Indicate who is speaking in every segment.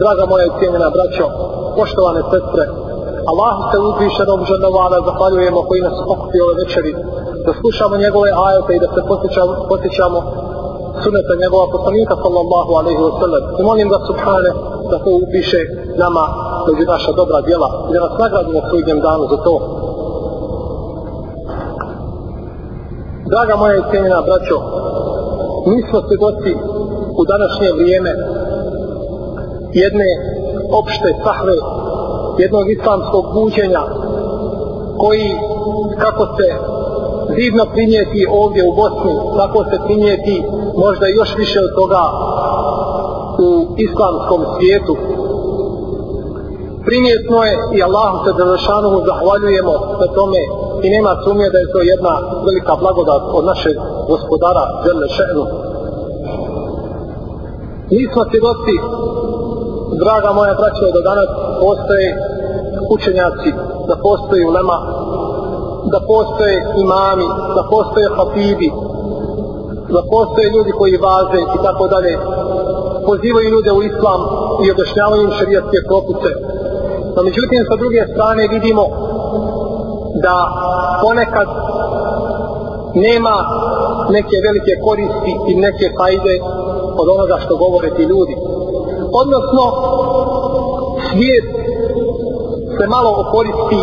Speaker 1: Draga moja i cijenjena braćo, poštovane sestre, Allahu se uzvišenom ženovala zahvaljujemo koji nas okupi ove večeri, da slušamo njegove ajete i da se posjećamo, posjećamo suneta njegova poslanika sallallahu alaihi wa sallam. I molim ga subhane da to upiše nama među naša dobra djela i da nas nagradi na sudnjem danu za to. Draga moja i cijenjena braćo, mi smo svjedoci u današnje vrijeme jedne opšte sahve, jednog islamskog buđenja koji kako se divno primijeti ovdje u Bosni, tako se primijeti možda još više od toga u islamskom svijetu. Primjetno je i Allahu se Đelešanomu zahvaljujemo na tome i nema sumnje da je to jedna velika blagodat od našeg gospodara Đelešanu. Mi smo svjedoci, draga moja braćo, da danas postoje učenjaci, da postoje ulema, da postoje imami, da postoje hafibi, da postoje ljudi koji vaze i tako dalje, pozivaju ljude u islam i objašnjavaju im šarijatske propise. No međutim, sa druge strane vidimo da ponekad nema neke velike koristi i neke fajde od onoga što govore ti ljudi. Odnosno, svijet se malo okoristi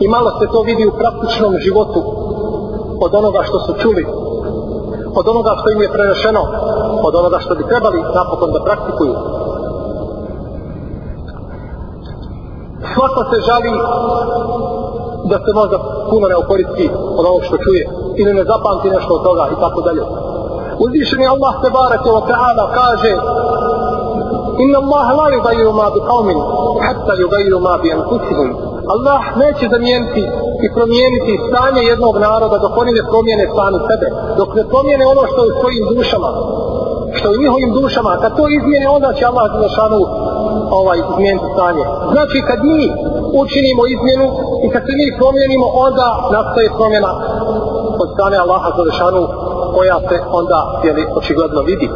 Speaker 1: i malo se to vidi u praktičnom životu od onoga što su čuli, od onoga što im je prenešeno, od onoga što bi trebali napokon da praktikuju. Svako se žali da se možda puno ne okoristi od ovog što čuje ili ne zapamti nešto od toga i tako dalje. Uzvišeni Allah te barake wa ta'ala kaže Inna Allah la yugayru ma bi qawmin hatta yugayru ma bi anfusihim Allah neće zamijeniti i promijeniti stanje jednog naroda dok oni ne promijene sami sebe, dok ne promijene ono što je u svojim dušama, što je u njihovim dušama, kad to izmijene, onda će Allah Zalašanu ovaj, izmijeniti stanje. Znači, kad mi učinimo izmjenu i kad se mi promijenimo, onda nastaje promjena od strane Allaha Zalašanu koja se onda jeli, očigledno vidi.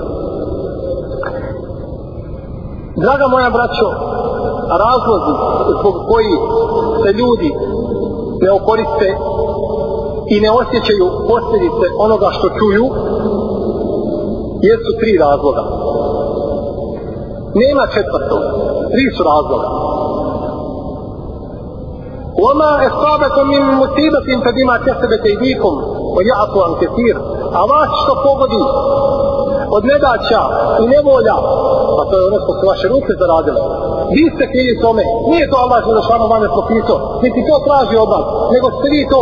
Speaker 1: Draga moja braćo, razlozi zbog koji se ljudi ne okoriste i ne osjećaju posljedice onoga što čuju, jesu tri razloga. Nema četvrtog, tri su razloga. وما اصابكم من مصيبه فبما كسبت ايديكم ويعفو عن كثير a vas što pogodi od nedaća i nevolja. Pa to je ono što su vaše ruke zaradile. Vi ste krivi tome. Nije to Allah za šano vame propisao. Niti to traži od vas. Nego ste vi to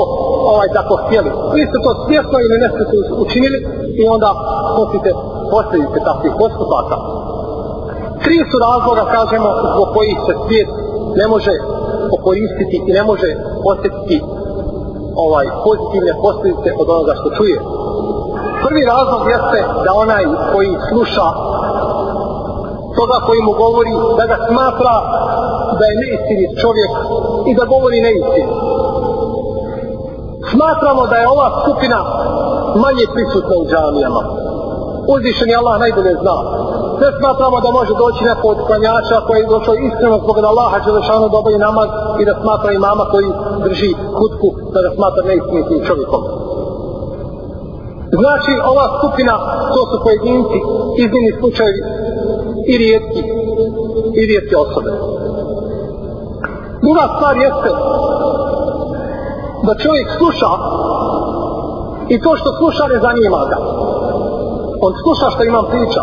Speaker 1: ovaj tako htjeli. Vi ste to svjesno ili ne ste učinili i onda snosite posljedice takvih postupaka. Tri su razloga kažemo zbog kojih se svijet ne može okoristiti i ne može osjetiti ovaj pozitivne posljedice od onoga što čuje. Prvi razlog jeste da onaj koji sluša toga koji mu govori da ga smatra da je neistinit čovjek i da govori neistinu. Smatramo da je ova skupina manje prisutna u džamijama. Uzvišen je Allah najbolje zna sve smatramo da može doći neko od klanjača koji je došao iskreno zbog da Allaha Đelešanu da obavi namaz i da smatra imama koji drži kutku da ga smatra neistinitim čovjekom. Znači, ova skupina, to su pojedinci, iznimni slučajevi i rijetki, i rijetke osobe. Druga stvar jeste da čovjek sluša i to što sluša ne zanima ga. On sluša što imam priča,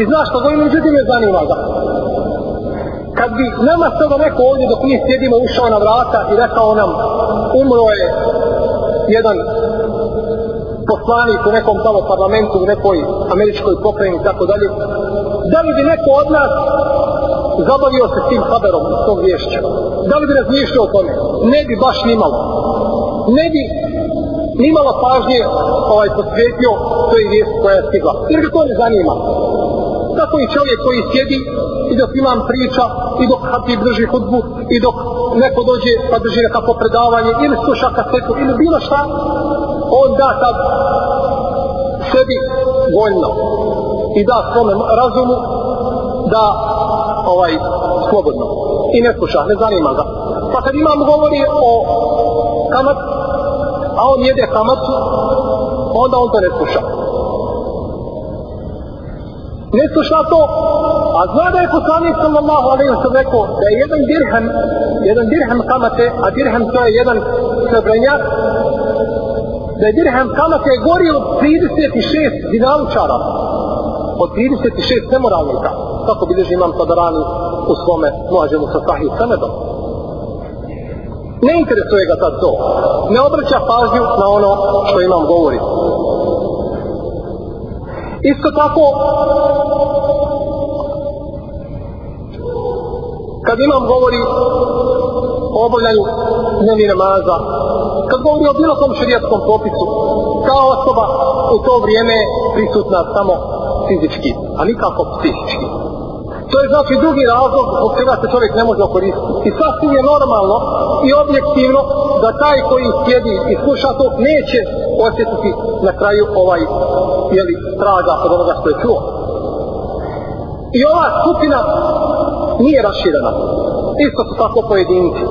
Speaker 1: i zna što govori, međutim ne zanima ga. Kad bi nama sada neko ovdje dok mi sjedimo ušao na vrata i rekao nam umro je jedan poslanik u nekom tamo parlamentu, u nekoj američkoj pokrajini i tako dalje, da li bi neko od nas zabavio se tim haberom, iz tog vješća? Da li bi razmišljao o tome? Ne bi baš nimalo. Ne bi nimalo pažnje ovaj posvetio toj vijesti koja je stigla. Jer ga to ne zanima tako i čovjek koji sjedi i dok imam priča i dok Hatib drži hudbu i dok neko dođe pa drži nekako predavanje ili sluša kasetu ili bilo šta on da tad sebi voljno i da svome razumu da ovaj slobodno i ne sluša, ne zanima ga. Pa kad imam govori o kamat, a on jede kamatu, onda on to ne sluša. Ne sluša to, a zna da je poslanik sallallahu alaihi wa rekao da je jedan dirhem, jedan dirhem kamate, a dirhem to je jedan srebrenjak, da je dirhem kamate gori od 36 dinalučara, od 36 nemoralnika, kako bilježi imam Tadarani u svome muhađemu sa sahih sanedom. Ne interesuje ga sad to. Ne obraća pažnju na ono što imam govori. Isto tako, kad imam govori o obavljanju dnevni namaza, kad govori o bilo kom širijatskom propisu, kao osoba u to vrijeme prisutna samo fizički, a nikako psihički. To je znači drugi razlog zbog čega se čovjek ne može okoristiti. I sasvim je normalno i objektivno da taj koji sjedi i sluša to neće osjetiti na kraju ovaj jeli, traga od onoga što je čuo. I ova skupina nije raširena. Isto su tako pojedinci.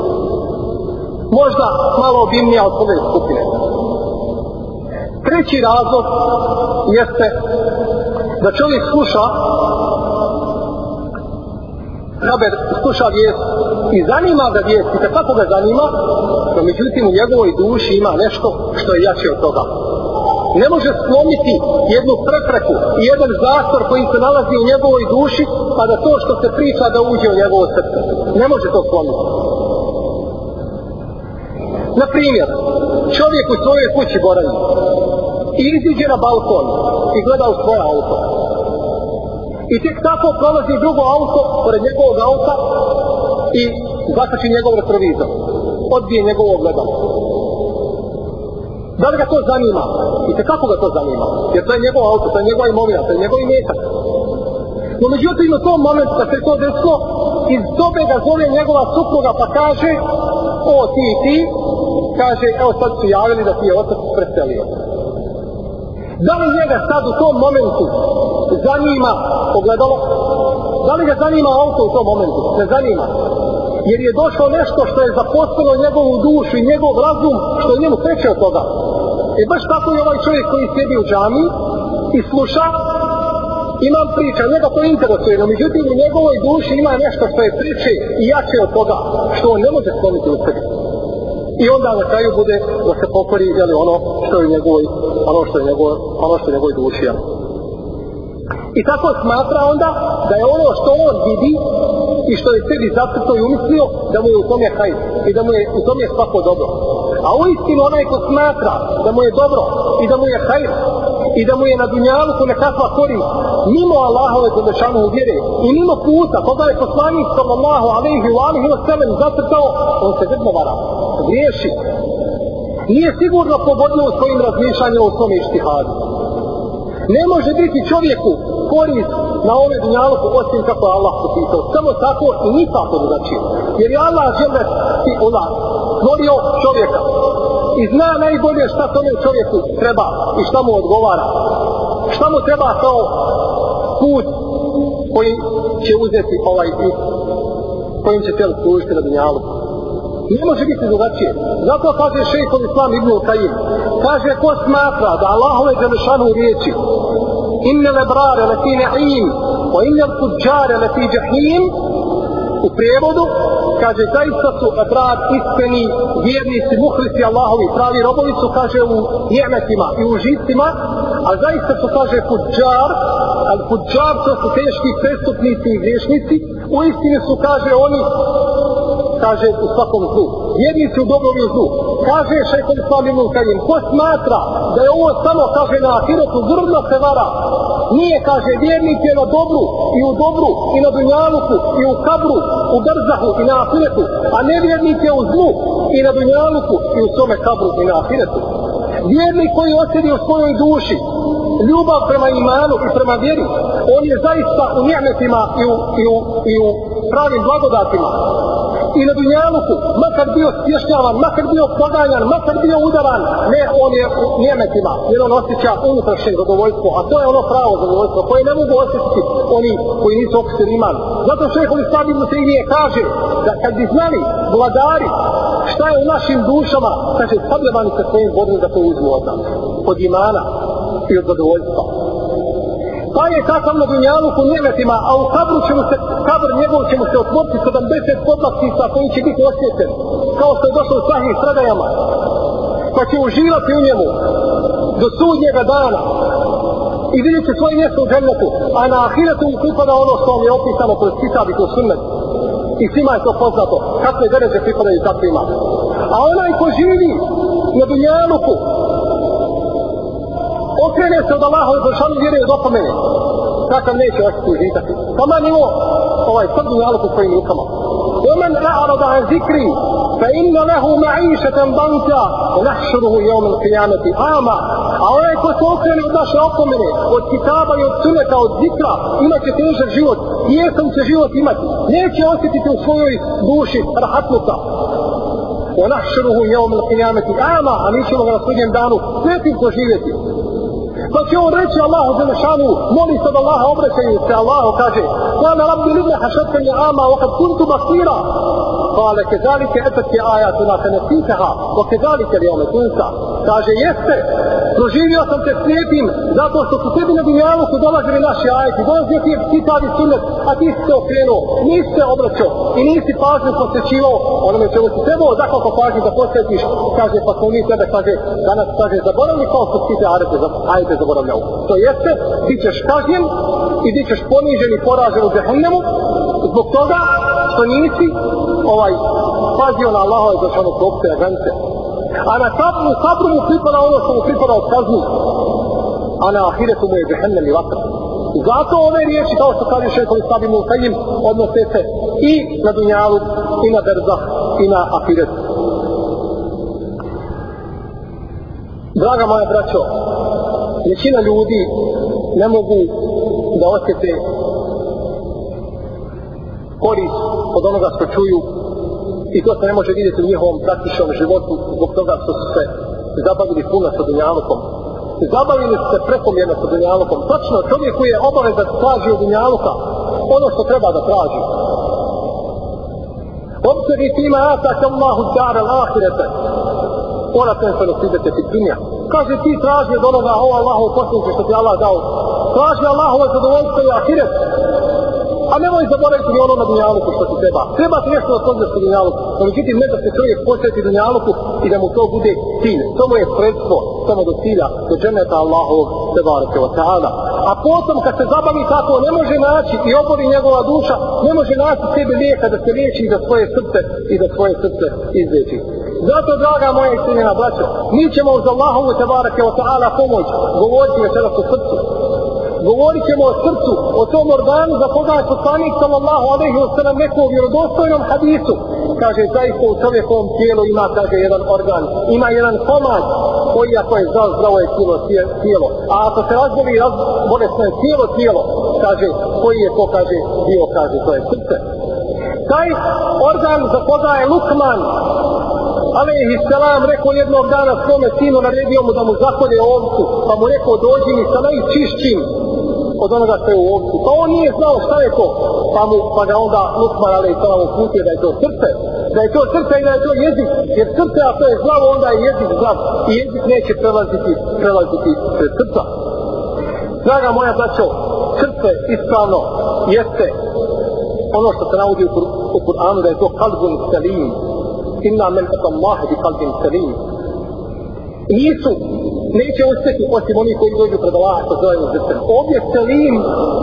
Speaker 1: Možda malo obimnija od prve skupine. Treći razlog jeste da čovjek sluša haber sluša vijest i zanima ga vijest i kako ga zanima no međutim u njegovoj duši ima nešto što je jače od toga. Ne može slomiti jednu prepreku i jedan zastor koji se nalazi u njegovoj duši pa da to što se priča da uđe u njegovo srce. Ne može to slomiti na primjer čovjek u svojoj kući boravi i iziđe na balkon i gleda u svoje auto I tek tako prolazi drugo auto pored njegovog auta i zakači njegov retrovizor. Odbije njegovo ogledalo. Da li ga to zanima? I te kako ga to zanima? Jer to je njegov auto, to je njegova imovina, to je njegov imetak. No međutim u tom momentu kad se to desilo, iz dobe ga zove njegova supruga pa kaže, o ti i ti, kaže, evo sad su javili da ti je otac preselio. Da li njega sad u tom momentu zanima ogledalo? Da li ga zanima auto u tom momentu? Ne zanima. Jer je došlo nešto što je zaposlilo njegovu dušu i njegov razum što je njemu kreće od toga. E baš tako je ovaj čovjek koji sjedi u džami i sluša imam priča, njega to interesuje, no međutim u njegovoj duši ima nešto što je priče i jače od toga što on ne može skloniti u sebi. I onda na kraju bude da se pokori jeli, ono što je njegovoj, ono što je njegovoj, ono što je njegovoj duši. Jeli. I tako smatra onda da je ono što on vidi i što je sebi zacrto i umislio da mu je u tome haj i da mu je u tome svako dobro. A u istinu onaj ko smatra da mu je dobro i da mu je haj i da mu je na dunjaluku nekakva korist mimo Allahove zadešanu vjere i mimo puta koga je poslanik sallallahu alaihi wa alaihi wa sallam zatrtao, on se grdno vara, griješi nije sigurno pogodno u svojim razmišljanjima u svom ištihadu ne može biti čovjeku korist na ove dunjaluku osim kako je Allah popisao. Samo tako i nikako drugačije. Jer je Allah žele ti ulaz. stvorio čovjeka i zna najbolje šta tome čovjeku treba i šta mu odgovara. Šta mu treba kao put koji će uzeti ovaj put kojim će tijelo služiti na dunjalu. Ne može biti drugačije. Zato kaže šejhov Islam Ibn Kajim. Kaže ko smatra da Allahove Đelešanu riječi inne lebrare lefi ne'im o inne l'kuđare lefi džahim u prijevodu kaže zaista su brat iskreni vjernici muhlisi Allahovi pravi robovi su kaže u njemetima i u žicima a zaista su kaže tuđar ali tuđar to su teški prestupnici i griješnici u istini su kaže oni kaže u svakom zlu. Vjernici u dobrom i u zlu. Kaže šekom Slavim ibn ko smatra da je ovo samo, kaže na ahiretu, grdno se vara. Nije, kaže, vjernik je na dobru i u dobru i na dunjaluku i u kabru, u brzahu i na ahiretu. A nevjernik je u zlu i na dunjaluku i u svome kabru i na ahiretu. Vjernik koji osjedi u svojoj duši, ljubav prema imanu i prema vjeri, on je zaista u njemetima i u, i u, i u pravim blagodatima i na dunjaluku, makar bio stješnjavan, makar bio poganjan, makar bio udavan, ne, on je u njemetima, jer on osjeća unutrašnje zadovoljstvo, a to je ono pravo zadovoljstvo, koje ne mogu osjetiti oni koji nisu okusili iman. Zato šehovi Sabi Musaidije kaže da kad bi znali vladari šta je u našim dušama, kaže, sabljavani se svojim vodom da to uzmu od nas, od imana i od zadovoljstva pa je takav na dunjaluku njemetima, a u kabru će mu se, kabr njegov će mu se otvoriti 70 podlaktica koji će biti osjećen, kao što je došlo u sahih sredajama, pa će uživati u njemu do sudnjega dana i vidjet će svoje mjesto u džennetu, a na ahiretu mu pripada ono što vam je opisano kroz kitab i kroz sunnet. I svima je to poznato, kakve dereže pripadaju takvima. A onaj ko živi na dunjaluku, okrene se od Allaha i Božanu vjeruje od opomene. Takav neće ostati užitati. Tama nivo ovaj prvi nalog u svojim rukama. ومن أعرض عن ذكري فإن له معيشة ضنكا ونحشره يوم القيامة أعمى a onaj ko se okrene od naše opomene, od kitaba i od suneta, od zikra, imat će težak život, jesam će život imati, neće osjetiti u svojoj duši rahatluka. ونحشره يوم القيامة أعمى, a mi ćemo ga na sudnjem danu svetim poživjeti. Pa će on reći Allahu za nešanu, moli se da Allaha obraćaju se, Allahu kaže, Kala rabbi lidne hašetke mi ama, wakad kuntu basira. Kale, kezalike etetke ajatuna, te nesiteha, wa kezalike li ome tunsa. Kaže, jeste, proživio sam te slijepim, zato što su tebi na dunjalu su dolazili naši ajeti, dolazio ti je kitabi sunet, a ti si se okrenuo, nisi se obraćao i nisi pažnju posvećivao onome čemu si trebao, zakako pažnju da posvetiš, kaže, pa smo mi tebe, kaže, danas, kaže, zaboravni kao što ti te ajate zaboravljao. To jeste, ti ćeš kažnjen i ti ćeš ponižen i poražen u džehennemu zbog toga što nisi ovaj pazio na Allahove zašanu propise na granice. A na kabru, kabru mu pripada ono što mu pripada od kazni. A na ahiretu mu je džehennem i vatra. Zato ove riječi, kao što kaže šehovi sabi mu odnose se i na dunjalu, i na berzah, i na ahiretu. Draga moja braćo, većina ljudi ne mogu da osjete korist od onoga što čuju i to se ne može vidjeti u njihovom praktičnom životu zbog toga što su se zabavili puno sa dunjalukom. Zabavili su se prekomjerno sa dunjalukom. Tačno, čovjek koji je obaveza da traži od dunjaluka ono što treba da traži. Obseri tima atak Allahu dara l'ahirete. Ona ten se nosidete ti dunja kaže ti traži od onoga o Allahu poslanice što ti Allah dao traži Allahove zadovoljstvo i ahiret a nemoj zaboraviti ni ono na dunjaluku što ti treba. Treba ti nešto da pođeš na dunjaluku no međutim ne da se čovjek posjeti dunjaluku i da mu to bude cilj. To mu je sredstvo samo do cilja do dženeta Allahovog tebareke wa ta'ala. A potom kad se zabavi tako ne može naći i obori njegova duša ne može naći sebi lijeka da se liječi za svoje srce i da svoje srce izveći Zato, draga moja istinina, braćo, mi ćemo uz Allahovu tebareke wa ta'ala pomoć govoriti večeras o srcu. Govorit ćemo o srcu, o tom organu za koga je poslanik sallallahu alaihi wa sallam neko u vjerodostojnom hadisu. Kaže, zaista u čovjekovom tijelu ima, kaže, jedan organ, ima jedan komad koji ako je zdrav, zdravo je tijelo, tijelo. A ako se razboli, bolesno je tijelo, tijelo, kaže, koji je to, kaže, dio, kaže, to je srce. Taj organ za koga je Lukman, alaihi salam rekao jednog dana svome sinu naredio mu da mu zakolje ovcu pa mu rekao dođi mi sa najčišćim od onoga što je u ovcu pa on nije znao šta je to. Pa, mu, pa ga onda Lukman alaihi salam uputio da je to srce. Da je to srce i da je to jezik. Jer srce a to je zlavo onda je jezik zlav i jezik neće prelaziti prelaziti pred srca. Draga moja braćo srce ispravno jeste ono što se navodi u Kur'anu da je to kalbun salim. Inna men ata Allah bi kalbin salim. Nisu, neće uspjeti osim oni koji dođu pred Allaha sa zovem zrcem. Ovdje selim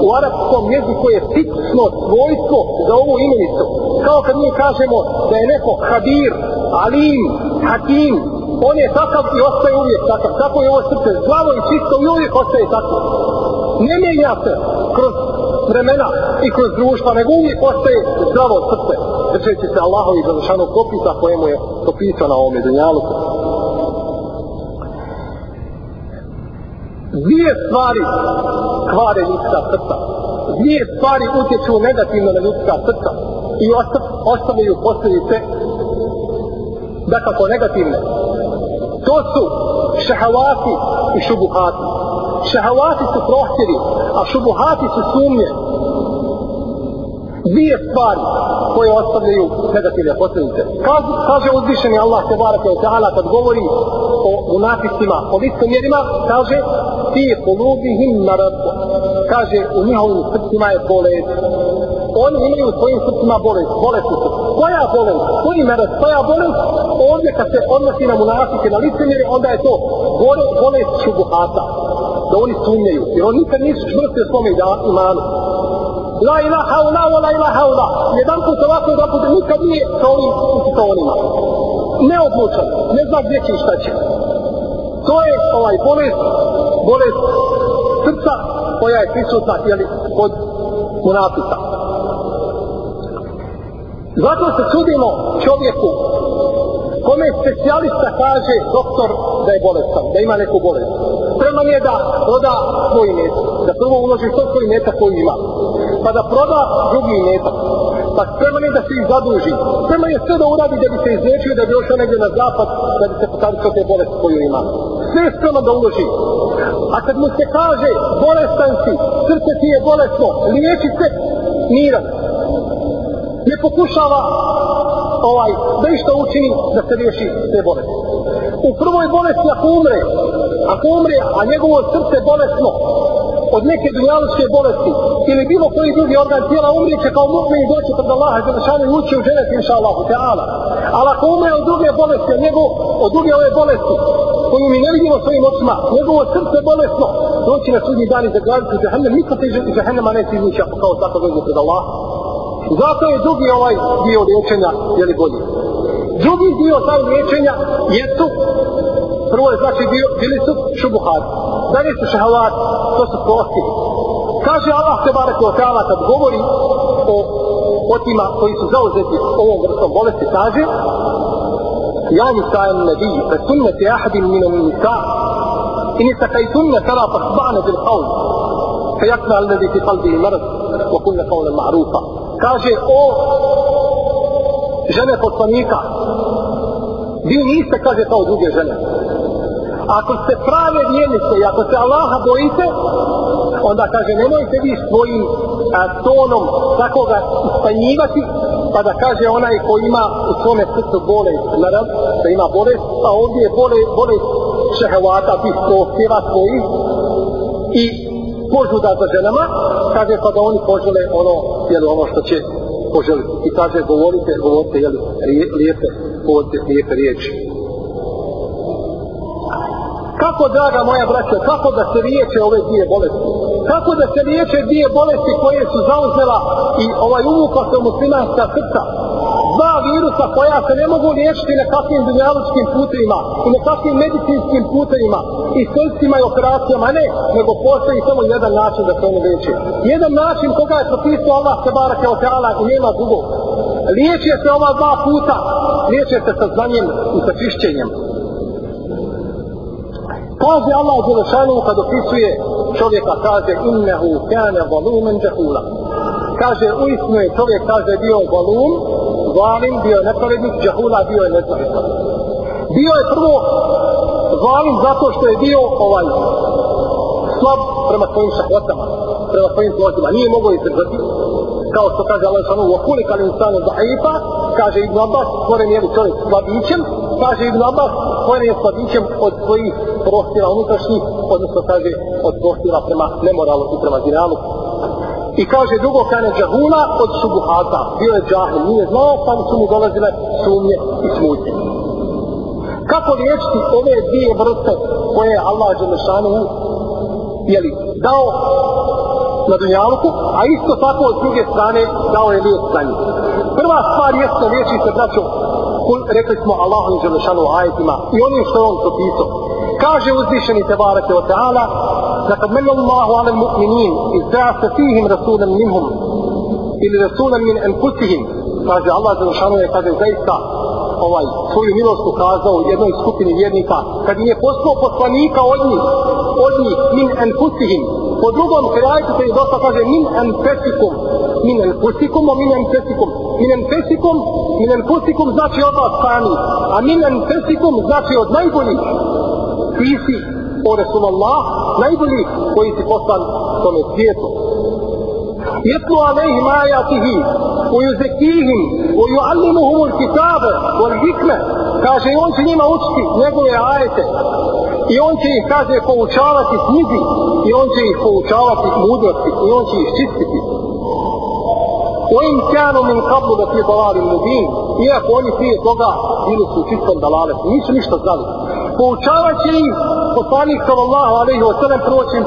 Speaker 1: u arapskom jeziku je fiksno svojstvo za ovu imenicu. Kao kad mi kažemo da je neko habir, alim, hakim, on je takav i ostaje uvijek takav. Tako je ovo srce zdravo i čisto i uvijek ostaje tako. Ne mijenja se kroz vremena i kroz društva, nego uvijek ostaje zdravo srce držeći se Allahovi završanog propisa kojemu je propisao na ovome dunjalu. Dvije stvari kvare ljudska srca. Dvije stvari utječu negativno na ljudska srca. i ostavljaju posljedice dakako negativne. To su šehavati i šubuhati. Šehavati su prohtjevi, a šubuhati su sumnje. Dvije stvari koje ostavljaju negativne posljedice. Kaže, kaže uzvišeni Allah te barake o ta'ala kad govori o munaficima, o licomjerima, kaže ti polubihim narad. Kaže u njihovim srcima je bolest oni imaju u svojim srcima bolest, bolest su. Koja bolest? Koji narad, Koja bolest? Ovdje kad se odnosi na munafike, na licemire, onda je to bolest, bolest šubuhata. Da oni sumnjaju. Jer oni nikad nisu čvrsti u svome imanu. La ilaha ula, wa la ilaha ula. Jedan put ovako, dva put nikad nije sa ovim sa onima. Neodlučan. Ne zna gdje će i šta će. To je ovaj bolest, bolest srca koja je prisutna, jeli, kod munafika. Zato se čudimo čovjeku kome specijalista kaže doktor da je bolestan, da ima neku bolest. Spreman je da proda svoj metak, da prvo uloži to svoj metak koji ima, pa da proda drugi metak, pa spreman je da se ih zaduži. Spreman je sve da uradi da bi se izlječio, da bi ošao negdje na zapad, da bi se potavio te bolesti koju ima. Sve je da uloži. A kad mu se kaže bolestan si, srce ti je bolesno, liječi se, miran ne pokušava ovaj, da išto učini da se riješi te bolesti. U prvoj bolesti ako umre, ako umre, a njegovo srce bolesno, od neke dunjalučke bolesti ili bilo koji drugi organ tijela umri će kao mu'min i doći pred Allaha i Zalašanu i ući u dženet inša Allahu Teala. Ali ako umre od druge bolesti, od, njegov, od druge ove bolesti koju mi ne vidimo svojim očima, njegovo srce bolesno, doći na sudnji dan i zagraditi džahennem, niko se iz džahennema neće iznići ako kao tako dođe pred Allah. Zato je drugi ovaj dio liječenja, je li bolji. Drugi dio taj liječenja jesu, prvo je znači bio, bili su šubuhati. Dalje su šahavati, to su kosti. Kaže Allah te barek o ta'ala kad govori o otima koji su zauzeti ovom vrstom bolesti, kaže Ja nisa'en nebi, fe sunnete ahadin minom nisa, in istakajtunne fela fasba'ne bil qavl, fe jakna alladhi fi qalbi marad, wa kunne qawlan ma'rufa kaže o žene poslanika vi niste kaže kao druge žene ako ste prave vjernice i ako se Allaha bojite onda kaže nemojte vi svojim a, tonom takoga ispanjivati pa da kaže onaj ko ima u svome srcu bolest naravno da ima bolest a ovdje je bolest, bolest šehevata tih prohtjeva svojih i požuda za ženama, kaže pa da oni požele ono, jeli, ono što će poželiti. I kaže, govorite, govorite, jeli, lijepe, govorite lijepe riječi. Kako, draga moja braća, kako da se riječe ove dvije bolesti? Kako da se liječe dvije bolesti koje su zauzela i ovaj uvukla se u muslimanska srca? dva virusa koja se ne mogu liječiti na kakvim dunjalučkim putevima i na kakvim medicinskim putevima i srcima i operacijama, ne, nego postoji samo jedan način da se ono liječi. Jedan način koga je propisao Allah se barake o teala i nema drugog. Liječe se ova dva puta, liječe se sa znanjem i sa čišćenjem. Kaže Allah Đelešanu kad opisuje čovjeka, kaže innehu kane volumen džahula. Kaže, uistinu je čovjek, kaže, bio volum, zalim, bio nepravednik, džahula bio je nepravednik. Bio je prvo zalim zato što je bio ovaj slab prema svojim šahvatama, prema svojim zlođima. Nije mogo izdržati. Kao što kaže Allah šanu, wakuli kal insanu da'ifa, kaže Ibn Abbas, stvoren je čovjek slabićem, kaže Ibn Abbas, stvoren je slabićem od svojih prostila unutrašnjih, odnosno kaže od prostila prema nemoralu i prema zinalu, I kaže drugo kane džahula od šubuhata. Bio je džahil, nije znao, pa su mu dolazile sumnje i smutnje. Kako liječiti ove dvije vrste koje je Allah Đelešanu jeli, dao na dunjalku, a isto tako od druge strane dao je lijek za njih. Prva stvar jeste liječi se, kul rekli smo Allahu i Želešanu u ajetima i onim što je on propisao. Kaže uzvišeni te barake od ta'ala da kad mellu Allahu ala mu'minin i zra se fihim rasulem minhum ili rasulem min enfusihim kaže Allah Želešanu je kaže zaista ovaj, svoju milost ukazao jednoj skupini vjernika. Kad im je poslao poslanika od njih od njih min enfusihim po drugom kraju se je dosta kaže min enfusikum min enfusikum o min enfusikum Min enfesikum, min enfusikum znači od vas sami. A min enfesikum znači od najboljih. Ti si, o Resulallah, najbolji koji si poslan tome svijetu. يتلو عليهم آياته ويزكيهم ويعلمهم الكتاب والحكمة kaže on će njima učiti njegove ajete i on će ih kaže poučavati knjizi i on će ih poučavati mudrosti i on će ih čistiti وإن كانوا من قبل في ضلال مبين iako oni prije toga bili su u čistom dalaletu nisu ništa znali poučavat će im poslanik sallallahu alaihi wa sallam prvo će im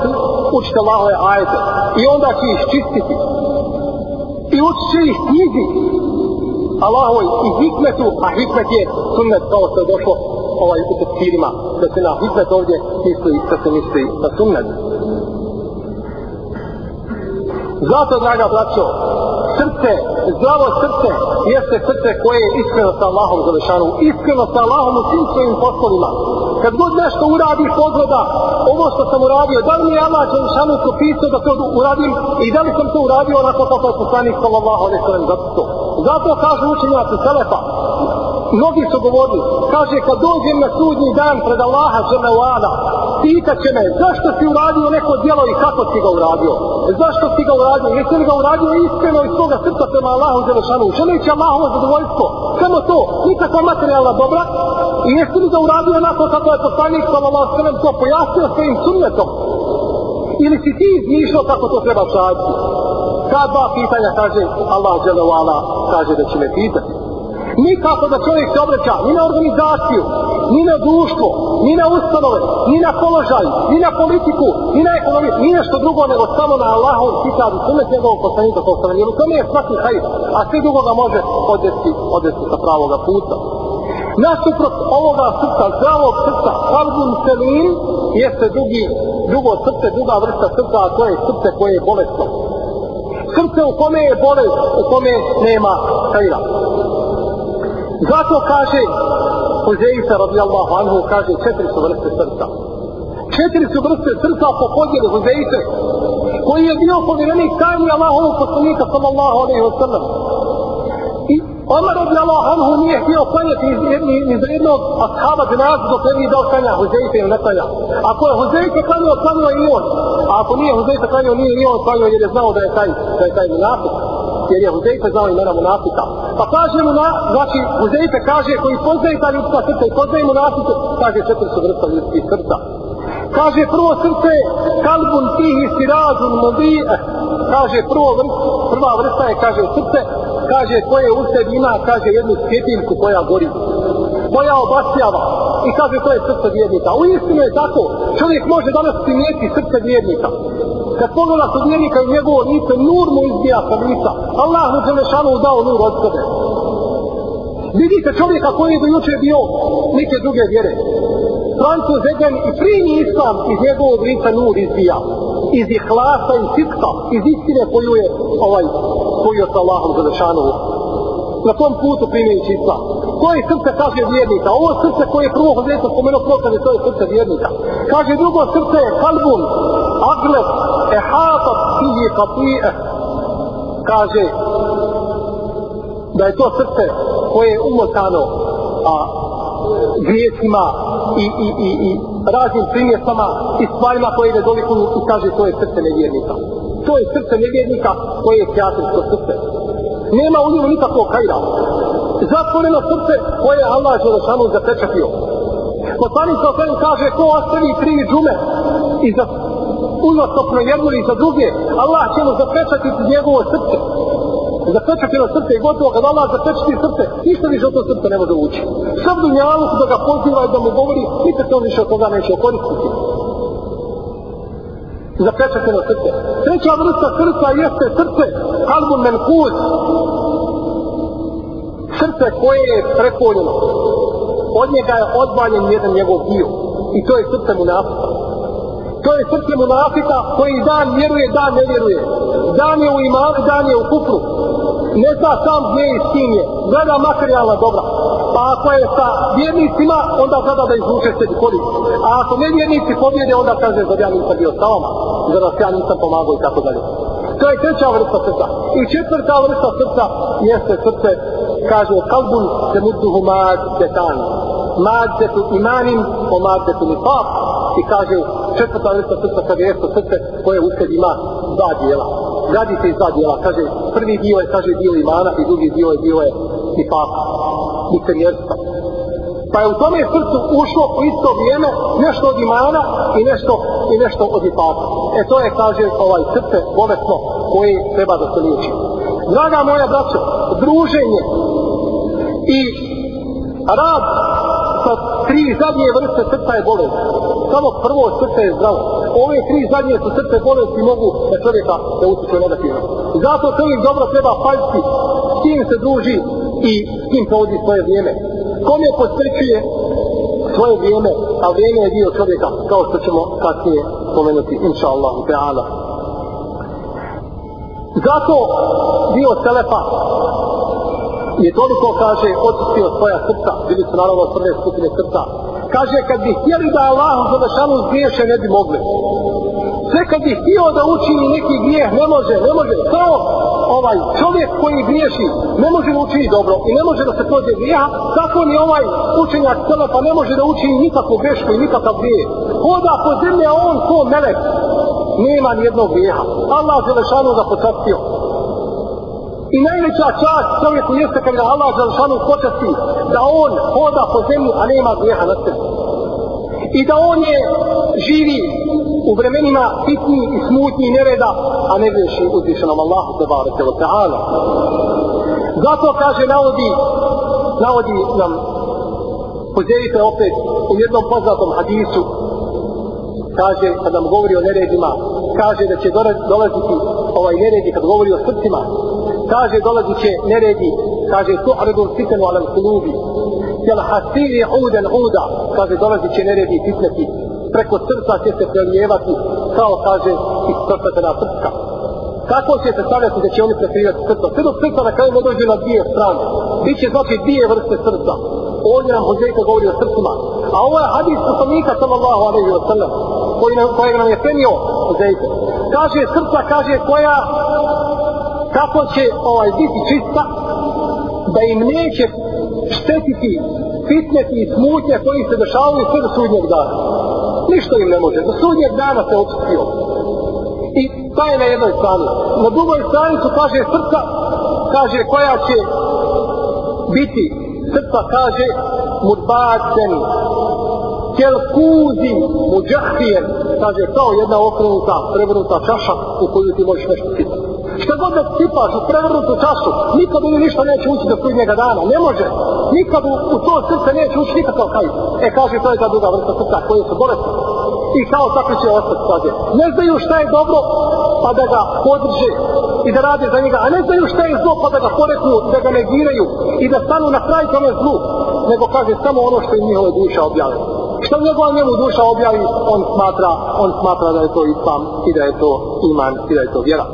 Speaker 1: učiti Allahove ajete i onda će ih čistiti i učit će ih knjizi Allahovoj i hikmetu a hikmet je sunnet kao što je došlo ovaj u tefsirima da se na hikmet ovdje misli da se misli na sunnet zato draga braćo srce, zdravo srce jeste srce koje je iskreno sa Allahom Zalešanu, iskreno sa Allahom u svim svojim poslovima. Kad god nešto uradi pogleda, ovo što sam uradio, da li mi je Allah Zalešanu propisao da to uradim i da li sam to uradio onako kako je poslanik sallallahu alaihi sallam zato to. Zato kažu učenjaci Selefa, mnogi su govorili, kaže kad dođem na sudnji dan pred Allaha žele u pitat će me zašto si uradio neko djelo i kako si ga uradio. Zašto si ga uradio? Jesi li ga uradio iskreno iz svoga srca prema Allahu Želešanu? Želeći Allahovo zadovoljstvo. Samo to, nikakva materijalna dobra. I jesi li ga uradio onako kako je poslanik sallallahu sallam to pojasnio svojim sunnetom? Ili si ti izmišljao kako to treba šaditi? Ta dva pitanja kaže Allah Želešanu kaže da će me pitati nikako da čovjek se obraća ni na organizaciju, ni na društvo, ni na ustanove, ni na položaj, ni na politiku, ni na ekonomiju, ni nešto drugo nego samo na Allahov kitab i sunet njegovog poslanika kao sam jer u tome je svaki hajr, a sve drugo ga može odvesti, odvesti sa pravoga puta. Nasuprot ovoga srca, zdravog srca, kalbun selim, jeste drugi, drugo srce, druga vrsta srca, a to je srce koje je bolestno. Srce u kome je bolest, u kome nema hajra. Zato kaže Huzeifa radijallahu anhu kaže četiri su vrste srca. Četiri su vrste srca po podjelu Huzeife koji je bio povjerenik tajni Allahovog poslanika sallallahu alaihi wa sallam. I Omar radijallahu anhu nije htio klanjati iz, jedni, iz jednog ashaba dženazu dok ne vidio klanja Huzeife ili ne klanja. Ako je Huzeife klanio, klanio i on. A ako nije Huzeife klanio, nije i on klanio jer je znao da je taj, da je taj munafik jer je Huzeife znao imena munafika. Pa kaže mu na, znači Huzeife kaže koji poznaje ta ljudska srca i poznaje munafike, kaže četiri su vrsta ljudskih srca. Kaže prvo srce kalbun tihi sirazun modi, kaže prvo vrsta, prva vrsta je kaže srce, kaže koje u sebi ima, kaže jednu svjetiljku koja gori koja obasjava i kaže to je srce vjernika. U istinu je tako, čovjek može danas primijeti srce vjernika. Kad pogleda kod vjernika i njegovo lice, nur mu izbija sa lica. Allah mu Đelešanu dao nur od sebe. Vidite čovjeka koji je do juče bio neke druge vjere. Francuz Egen i primi islam iz njegovog lica nur izbija. Iz ihlasa i sitka, iz istine koju je ovaj, koju je sa Allahom Đelešanu na tom putu primajući islam. To je srce, kaže vjernika. Ovo srce koje je prvo hodeta spomenuo prokaze, to je srce vjernika. Kaže drugo srce je kalbun, aglet, ehatat, fihi, kapije. Kaže da je to srce koje je umotano a, grijesima i, i, i, i raznim primjesama i stvarima koje ne dolikuju i kaže to je srce nevjernika. To je srce nevjernika koje je kreativsko srce nema u njemu nikakvog hajra. Zatvoreno srce koje je Allah je samo zapečatio. Poslanik sa osvijem kaže ko ostavi tri džume i za uzastopno jednu i za druge, Allah će mu zapečatiti njegovo srce. Zapečatilo srce i gotovo kad Allah zapečati srce, ništa više od to srce ne može ući. Sav dunjalu da ga poziva i da mu govori, nikad se on više od toga neće okoristiti zapečateno srce. Treća vrsta srca jeste srce kalbun menkuz. Srce koje je prepoljeno. Od njega je odvaljen jedan njegov dio. I to je srce munafika. To je srce munafika koji dan vjeruje, dan ne vjeruje. Dan je u imanu, dan je u kufru. Ne zna sam gdje je s kim je. Gleda materijalna dobra. Pa ako je sa vjernicima, onda gleda da izvuče sebi korist. A ako ne vjernici pobjede, onda kaže zar ja nisam bio sa vama za nas ja nisam pomagao i tako dalje. To je treća vrsta srca. I četvrta vrsta srca jeste srce, kaže, kalbun se mudduhu mad detan. Mad detu imanim, o mad detu nifak. I kaže, četvrta vrsta srca kada jeste srce koje u sebi ima dva dijela. Radi se iz dva dijela. Kaže, prvi dio je, kaže, dio imana i drugi dio je, dio je nifak. Licemjerstva pa je u tome srcu ušlo u isto vrijeme nešto od imana i nešto i nešto od ipata. E to je, kaže, ovaj srce bolesno koje treba da se liječi. Draga moja braća, druženje i rad sa tri zadnje vrste srca je bolest. Samo prvo srce je zdravo. Ove tri zadnje su srce bolesti mogu da čovjeka da utiče negativno. Zato čovjek dobro treba paziti s kim se druži i s kim provodi svoje vrijeme kome posvećuje svoje vrijeme, a vrijeme je dio čovjeka, kao što ćemo kasnije spomenuti, inša Allahu ta'ala. Zato dio Selefa je toliko, kaže, očistio svoja srca, bili su naravno prve skupine srca, kaže, kad bi htjeli da Allah za vešanu zgriješe, ne bi mogli. Sve kad bi htio da učini neki grijeh, ne može, ne može, kao ovaj čovjek koji griješi, ne može da učini dobro i ne može da se pođe grijeha, tako ni ovaj učenjak pa ne može da učini nikakvu grešku i nikakav grijeh. Hoda po zemlji, a on ko melek, nema ni jednog grijeha. Allah je ga da počastio. I najveća čast čovjeku jeste kada Allah Želešanu počasti da on hoda po zemlji, a nema grijeha na sebi. I da on je živi u vremenima fitni i smutni nereda, a ne greši uzvišenom Allahu te barake wa ta'ala. Zato kaže, navodi, navodi nam, pozerite opet u jednom poznatom hadisu, kaže, kad nam govori o neredima, kaže da će dolaziti ovaj neredi kad govori o srcima, kaže dolazi će neredi, kaže tu aredun fitenu alem kulubi, jel hasiri uden uda, kaže dolazi će neredi fitnati preko srca će se prelijevati kao kaže iz srca srca. Kako će se stavljati da će oni prekrivati srca? Sve do srca na kraju ne dođe na dvije strane. Biće znači dvije vrste srca. Ovdje nam Huzeyka govori o srcima. A ovo je hadis poslanika sallallahu alaihi wa sallam koji nam, kojeg nam je penio Huzeyka. Kaže srca, kaže koja kako će ovaj biti čista da im neće štetiti fitneti i smutnje koji se dešavaju sve do sudnjeg dana ništa im ne može. Do sudnjeg dana se očistio. I to je na jednoj strani. Na drugoj strani su kaže srca, kaže koja će biti, srca kaže mudbacen, kelkuzi muđahijen, kaže kao jedna okrenuta, prevrnuta čaša u koju ti možeš nešto sipati. Šta god da sipaš u prevrnutu čašu, nikad ili ništa neće ući do sudnjega dana. Ne može. Nikad u, u to srce neće ući nikakav kaj. E kaže, to je ta druga vrsta srca koje su bolesti. I kao tako će ostati kaže. Ne znaju šta je dobro, pa da ga podrže i da rade za njega. A ne znaju šta je zlo, pa da ga poreknu, da ga negiraju i da stanu na kraj tome zlu. Nego kaže, samo ono što im njihove duša objavljaju. Što njegova njemu duša objavi, on smatra, on smatra da je to islam i da je to iman i da je to vjera.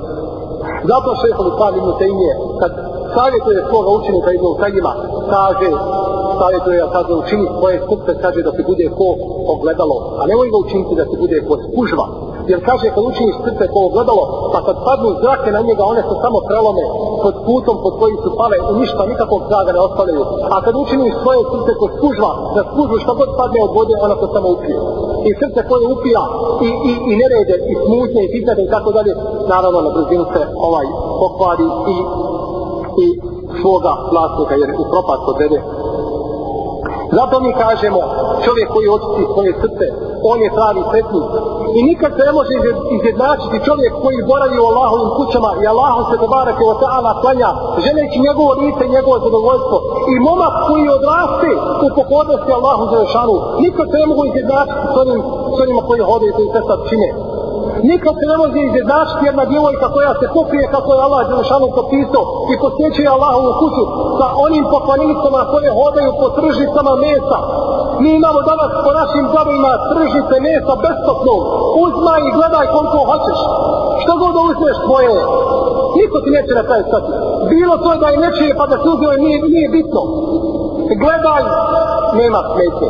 Speaker 1: Zato šehovi Islam ibn Tejmije, kad savjetuje svoga učenika ibn Kajima, kaže, savjetuje ga, kaže, učini svoje srce, kaže da se bude ko ogledalo, a nemoj ga učiniti da se bude ko spužva. Jer kaže, kad učiniš srce ko ogledalo, pa kad padnu zrake na njega, one se samo prelome pod putom pod koji su pale i ništa, nikakvog traga ne ostavljaju. A kad učiniš svoje srce ko spužva, da spužu što god padne od vode, ona to samo upije. I srce koje upija i, i, i nerede, i smutnje, i fitnete i tako dalje, naravno na brzinu se ovaj pokvari i svoga vlasnika, jer u propast odvede. Zato mi kažemo, čovjek koji očisti svoje srce, on je pravi sretnik. I nikad se ne može izjednačiti čovjek koji boravi u Allahovim kućama i Allahu se dobarake o ta'ala klanja, želeći njegovo lice i njegovo zadovoljstvo. I momak koji odraste u pokornosti Allahu za rešanu, nikad se ne mogu izjednačiti s onim, s onima koji hodaju i koji se sad čine nikad se ne može izjednačiti jedna djevojka koja se pokrije kako je Allah Đelešanu popisao i posjećuje Allahovu kuću sa onim poklanicama koje hodaju po tržicama mesa. Mi imamo danas po našim gradovima tržice mesa besplatno. Uzmaj i gledaj koliko hoćeš. Što god uzmeš tvoje Niko ti neće na kraju stati. Bilo to da je nečije pa da se uzme nije, nije bitno. Gledaj, nema smetje.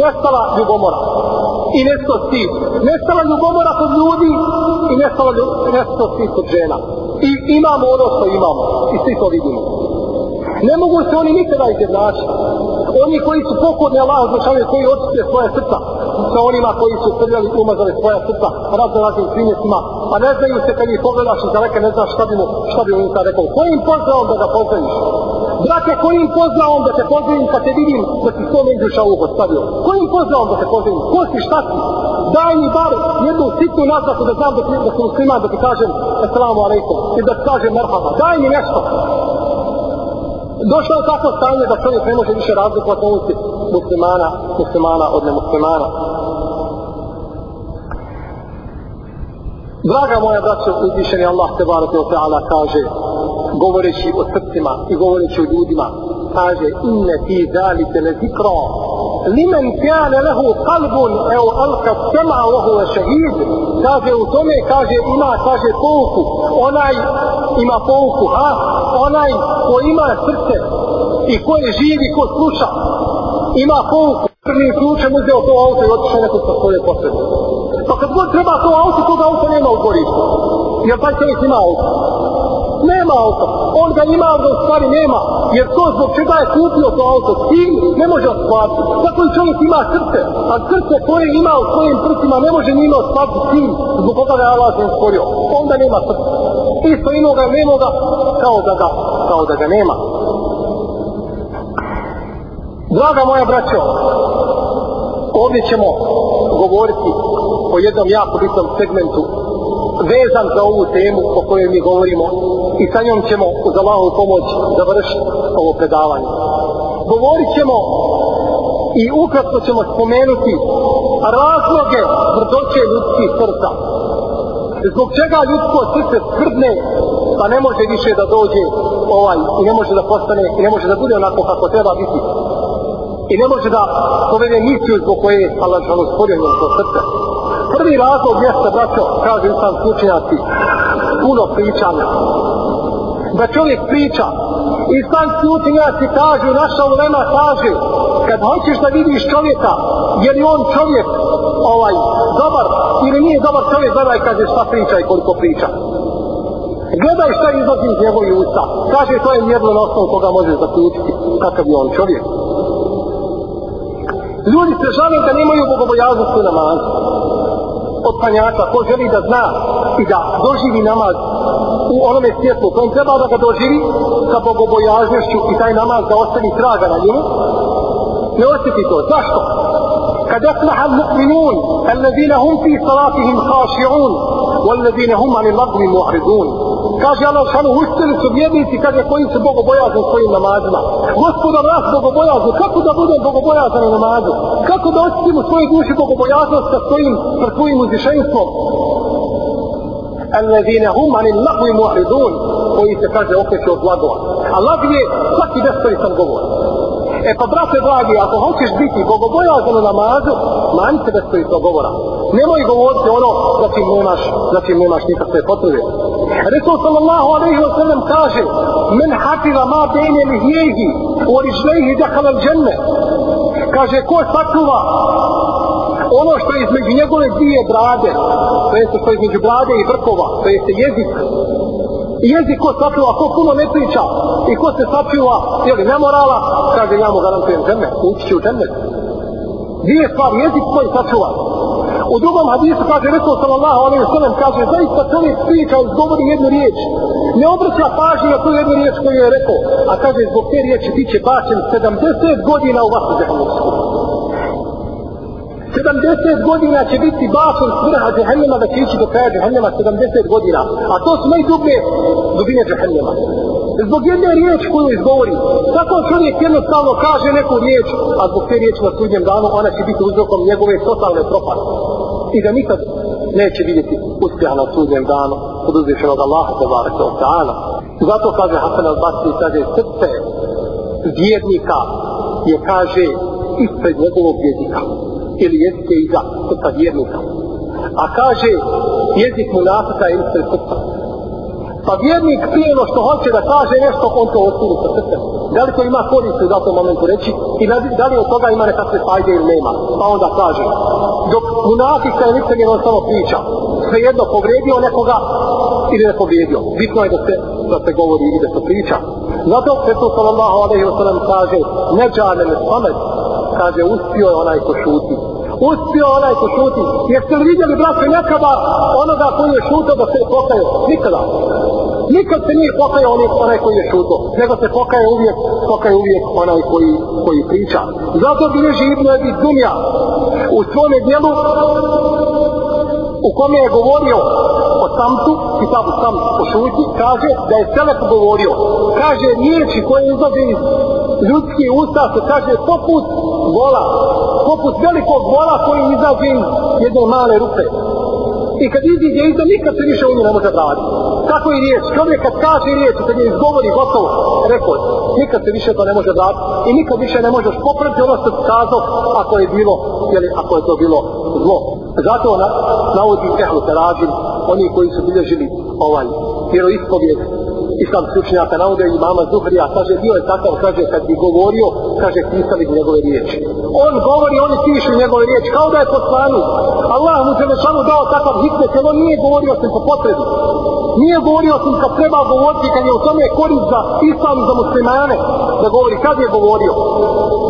Speaker 1: Nestala ljubomora i nesto stid. Nestala ljubomora kod ljudi i nestala nesto stid kod žena. I imamo ono što imamo. I svi to vidimo. Ne mogu se oni nikada izjednačiti. Oni koji su pokorni Allah odnošali, koji očite svoje srca sa onima koji su prljali umazali svoja srca razne raznim primjesima, a ne znaju se kad ih pogledaš iz daleka, ne znaš šta bi mu, šta bi mu sad rekao. Kojim pozdravom da ga poznajiš? Brate, kojim pozdravom da te pozdravim kad te vidim da si sto međuša uho stavio? Kojim poznaom da te poznajim? Ko si, šta si? Daj mi bar jednu sitnu naznaku da znam da, ti, da sam musliman, da ti kažem assalamu alaikum i da ti kažem merhaba. Daj mi nešto došlo je takvo stanje da čovjek ne može više razlikovati ulici muslimana, muslimana od nemuslimana. Draga moja braćo, uzvišeni Allah te barate o ta'ala kaže, govoreći o srcima i govoreći o ljudima, kaže, inne ti zalite le zikro, limen kjane lehu kalbun, evo alka sema وهو je šehid, kaže u tome, kaže, ima, kaže, pouku, onaj ima pouku, ha, onaj ko ima srce i ko je živi, ko sluša, ima pouku, prvim ključem uzeo to auto i otišao neko sa svoje potrebe Pa kad god treba to auto, tog auto nema u dvorištu. Jer taj čovjek ima auto. Nema auto. On ga ima, ali u stvari nema. Jer to zbog čega je kupio to auto, s tim ne može ostvariti. Tako i čovjek ima srce. A srce koje ima u svojim prsima ne može njima ostvariti s tim zbog koga ga je Allah ne stvorio. Onda nema srce. Isto ima ga, nema ga, kao da ga, kao da ga nema. Draga moja braćo, ovdje ćemo govoriti o jednom jako bitnom segmentu vezan za ovu temu o kojoj mi govorimo i sa njom ćemo uz Allahovu pomoć završiti ovo predavanje. Govorit ćemo i ukratko ćemo spomenuti razloge tvrdoće ljudskih srca. Zbog čega ljudsko srce tvrdne pa ne može više da dođe ovaj i ne može da postane i ne može da bude onako kako treba biti i ne može da povede misiju zbog koje je Allah žalu stvorio njegov srce. Prvi razlog jeste, braćo, kaže sam slučenjaci, puno pričanja. Da čovjek priča, i sam slučenjaci kažu, naša ulema kaže, kad hoćeš da vidiš čovjeka, je li on čovjek ovaj dobar ili nije dobar čovjek, gledaj kaže šta priča i koliko priča. Gledaj šta izlazi iz njegovih usta. Kaže, to je mjerno na osnovu koga možeš zaključiti kakav je on čovjek. Ljudi se žale da nemaju bogobojaznost u namazu. Od panjaka, ko želi da zna i da doživi namaz u onome svijetu kojem treba da ga doživi sa bogobojažnošću i taj namaz da ostavi traga na njemu, ne osjeti to. Zašto? kad aflaha al-mu'minun alladhina hum fi salatihim khashi'un walladhina hum ani lagwi mu'ridun kaže Allah šanu uspjeli su vjernici kaže koji su bogobojazni svojim namazima Gospoda nas bogobojazni kako da budem bogobojazan u namazu kako da osjetim u svojoj duši bogobojaznost sa svojim sa svojim uzvišenstvom alladhina hum 'anil lagwi mu'ridun koji se kaže okreću od lagova a lag je svaki besparisan govor E pa, brate dragi, ako hoćeš biti bogobojazan u namazu, manj se bez govora. Nemoj govoriti ono za čim nemaš, za čim nemaš nikakve potrebe. Resul sallallahu alaihi wa sallam kaže, men hafiza ma bejne lihijehi, u orižlejhi dekala dženne. Kaže, ko sakuva ono što je između njegove dvije brade, to jeste što je između brade i vrkova, to jeste jezik, jezik ko sačuva, ko puno ne priča i ko se sačuva, jeli nemorala, kaže ja mu garantujem žene, ući će u žene. Dvije stvari, jezik koji sačuva. U drugom hadisu kaže Resul sallallahu alaihi sallam kaže zaista čovjek priča izgovori jednu riječ. Ne obraća pažnju na tu jednu riječ koju je rekao. A kaže zbog te riječi bit će bačen 70 godina u vatru zehanovsku. 70 godina će biti bačen svrha vrha džehennema da će ići do kraja džehennema 70 godina. A to su najdublje dubine džehennema. Zbog jedne riječi koju izgovori, tako čovjek jednostavno kaže neku riječ, a zbog te riječi na sudnjem danu ona će biti uzrokom njegove totalne propasti. I da nikad neće vidjeti uspjeha na sudnjem danu od uzvišenog Allaha te barake od ta'ala. Zato kaže Hasan al-Basri, kaže srce vjernika je kaže ispred njegovog jezika ili jezike iza srca vjernika. A kaže, jezik mu je ispred srca. Pa vjernik prije ono što hoće da kaže nešto, on to ostavi sa srcem. Da li to ima koristi u datom momentu reći i da li od toga ima nekakve fajde ili nema. Pa onda kaže, dok munafika je licemjerno samo priča, svejedno povrijedio nekoga ili ne povrijedio. Bitno je da se, da se govori i da se priča. Zato Resul sallallahu alaihi wa sallam kaže, neđane ne pamet, kaže, uspio je onaj ko šuti. Uspio onaj ko šuti. Jeste li vidjeli, braće, nekada onoga koji je šutio da se pokaje? Nikada. Nikad se nije pokajao onaj, onaj koji je šuto, nego se pokaje uvijek, pokaje uvijek onaj koji, koji priča. Zato bi ne živno je Dunja u svome dijelu u kome je govorio o samtu, kitabu sam o šuti, kaže da je Selef govorio. Kaže riječi koje izlaze iz ljudskih usta se kaže poput vola, poput velikog vola koji izađe iz jedne male rupe. I kad iziđe iza, nikad se više u nju ne može vratiti. Tako i riječ. Čovjek kad kaže riječ, kad je izgovori gotovo, rekao, nikad se više to ne može vratiti. I nikad više ne možeš popraviti ono što kazao ako je bilo, jeli, ako je to bilo zlo. Zato na, navodi ehlu Terazin, oni koji su bilježili ovaj vjeroispovijek islam učenjaka navode imama Zuhrija, kaže, bio je takav, kaže, kad bi govorio, kaže, pisali bi njegove riječi. On govori, oni pišu njegove riječi, kao da je poslanik. Allah mu se samo dao takav hikmet, jer on nije govorio osim po potrebi. Nije govorio osim kad treba govoriti, kad je u tome korist za islam za muslimane, da govori, kad je govorio.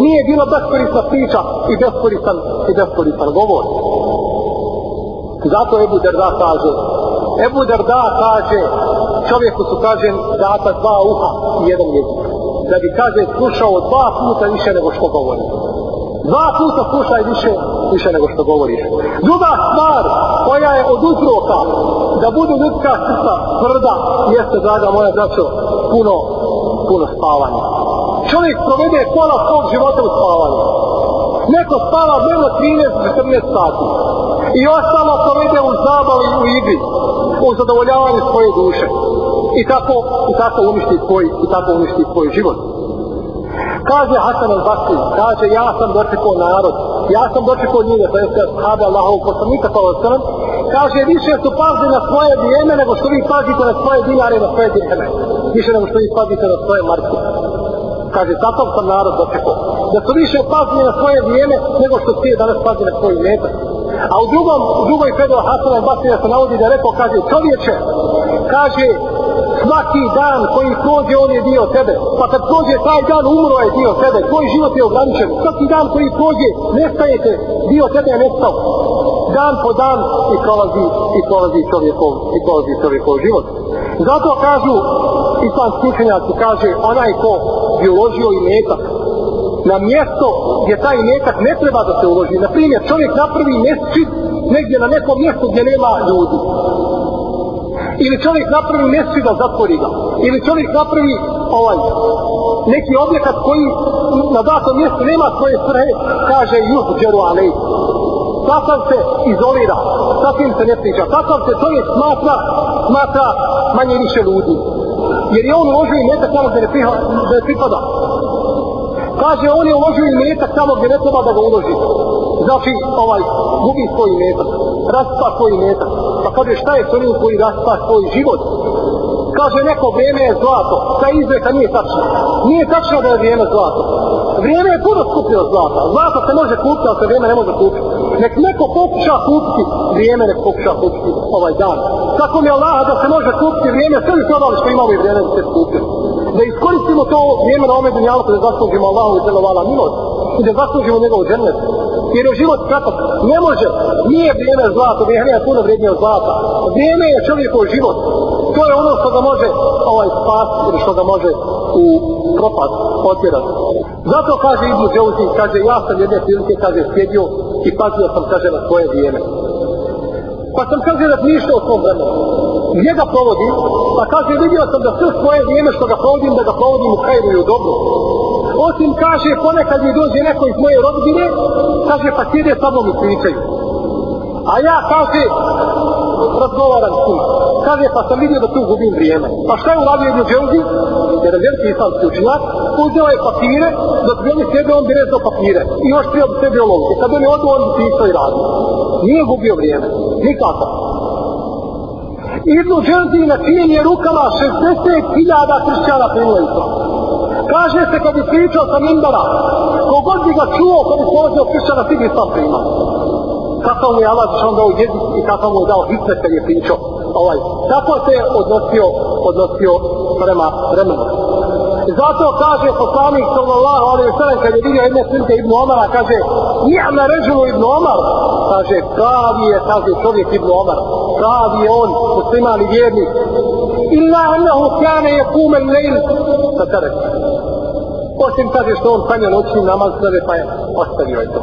Speaker 1: Nije bilo beskorisna priča i beskoristan, i beskoristan govor. Zato Ebu Derda kaže, Ebu Derda kaže, čovjeku su, kaže, data dva uha i jedan jezik. Da bi, kaže, slušao dva puta više nego što govori. Dva puta slušaj više, više nego što govoriš. Druga stvar koja je od uzroka da budu ljudska srca tvrda, jeste, draga moja braćo, puno, puno spavanja. Čovjek provede pola svog života u spavanju. Neko spava dnevno 13-14 sati. I ostalo provede u zabavi u igri. U zadovoljavanju svoje duše. I tako, i tako uništi svoj, i tako uništi svoj život. Kaže Hasan al-Basri, kaže ja sam dočekao narod, ja sam dočekao ljude, to jeste sada Allahovog poslanika, pa osram, kaže više su pazili na svoje vrijeme nego što vi pazite na svoje dinare i na svoje dirheme. Više nego što vi pazite na svoje marke. Kaže, zato sam narod dočekao. Da su više pazili na svoje vrijeme nego što ti danas pazi na svoj metak. A u drugom, u drugoj predo Hasan al-Basri se navodi da je rekao, kaže, čovječe, kaže, svaki dan koji prođe on je dio tebe pa kad prođe taj dan umro je dio tebe tvoj život je ograničen. Svaki dan koji prođe nestajete dio tebe je nestao. Dan po dan i prolazi i prolazi čovjekov i prolazi čovjekov život. Zato kažu islamski učenjaci kaže onaj ko bi uložio i metak na mjesto gdje taj metak ne treba da se uloži. Na primjer čovjek napravi mjesto negdje na nekom mjestu gdje nema ljudi ili čovjek napravi mjesto da zatvori ga. Ili čovjek napravi ovaj neki objekat koji na datom mjestu nema svoje svrhe kaže juh džeru alej. Takav se izolira. Takim se ne priča. Takav se čovjek smatra smatra manje više ljudi jer je on uložio i metak tamo gdje ne, priha, ne pripada. Kaže on je uložio i metak tamo gdje ne treba da ga uloži. Znači ovaj gubi svoj metak raspa svoj metak pa kaže šta je s onim koji raspa svoj život? Kaže neko vrijeme je zlato. Ta izreka nije tačna. Nije tačno da je vrijeme zlato. Vrijeme je puno skuplje od zlata. Zlato se može kupiti ali se vrijeme ne može kupiti. Nek neko pokuša kupiti vrijeme nek pokuša kupiti ovaj dan. Tako mi je Allah da se može kupiti vrijeme sve bi trebali što imamo i vrijeme da se kupiti da iskoristimo to vrijeme na ome dunjalu, da zaslužimo Allahu i zelovala milost i da zaslužimo njegovu džennet jer je život kratak ne može. Nije vrijeme zlato vrijeme je puno vrijednije od zlata. Vrijeme je čovjekov život. To je ono što ga može ovaj spas ili što ga može u propast potjerati. zato kaže Ibnu Džouzi kaže ja sam jedne prilike kaže sjedio i pazio sam kaže na svoje vrijeme. Pa sam kaže razmišljao o svom vremenu. Gdje ga provodim? Pa kaže vidio sam da sve svoje vrijeme što ga provodim da ga provodim u kajru i u dobru osim kaže ponekad mi dođe neko iz moje rodbine kaže pa sjede sa mnom i pričaju. A ja kaže razgovaram s njima. Kaže pa sam vidio da tu gubim vrijeme. Pa šta je uradio jednu dželzi jer je veliki islamski učinjak uzeo je papire dok bi oni sjede on bi rezao papire. I još prije bi sebi olovke kad on je odu on bi pisao i radio. Nije gubio vrijeme. Nikako. Ibnu Dželzi na čijem je rukama 60.000 hrišćana primila islam. Kaže se kad bi pričao sa Mimbara, kogod bi ga čuo, kad bi polazio kršćana, svi bi sam primao. Kakav mu je Allah što dao jezik i kakav mu je dao hitne kad je pričao. Ovaj. Tako se je odnosio, odnosio prema vremenu. Zato kaže poslanik sallallahu alaihi wa sallam kad je vidio jedne slike Ibn Omara, kaže Ni'ma režulu Ibn Omar. Kaže, pravi je, kaže čovjek Ibn Omar. Pravi je on, musliman i vjernik. Illa annahu kane je kumen lejl. Sa tere. Osim kaže što on kanja noćni namaz sebe, pa je ostavio je to.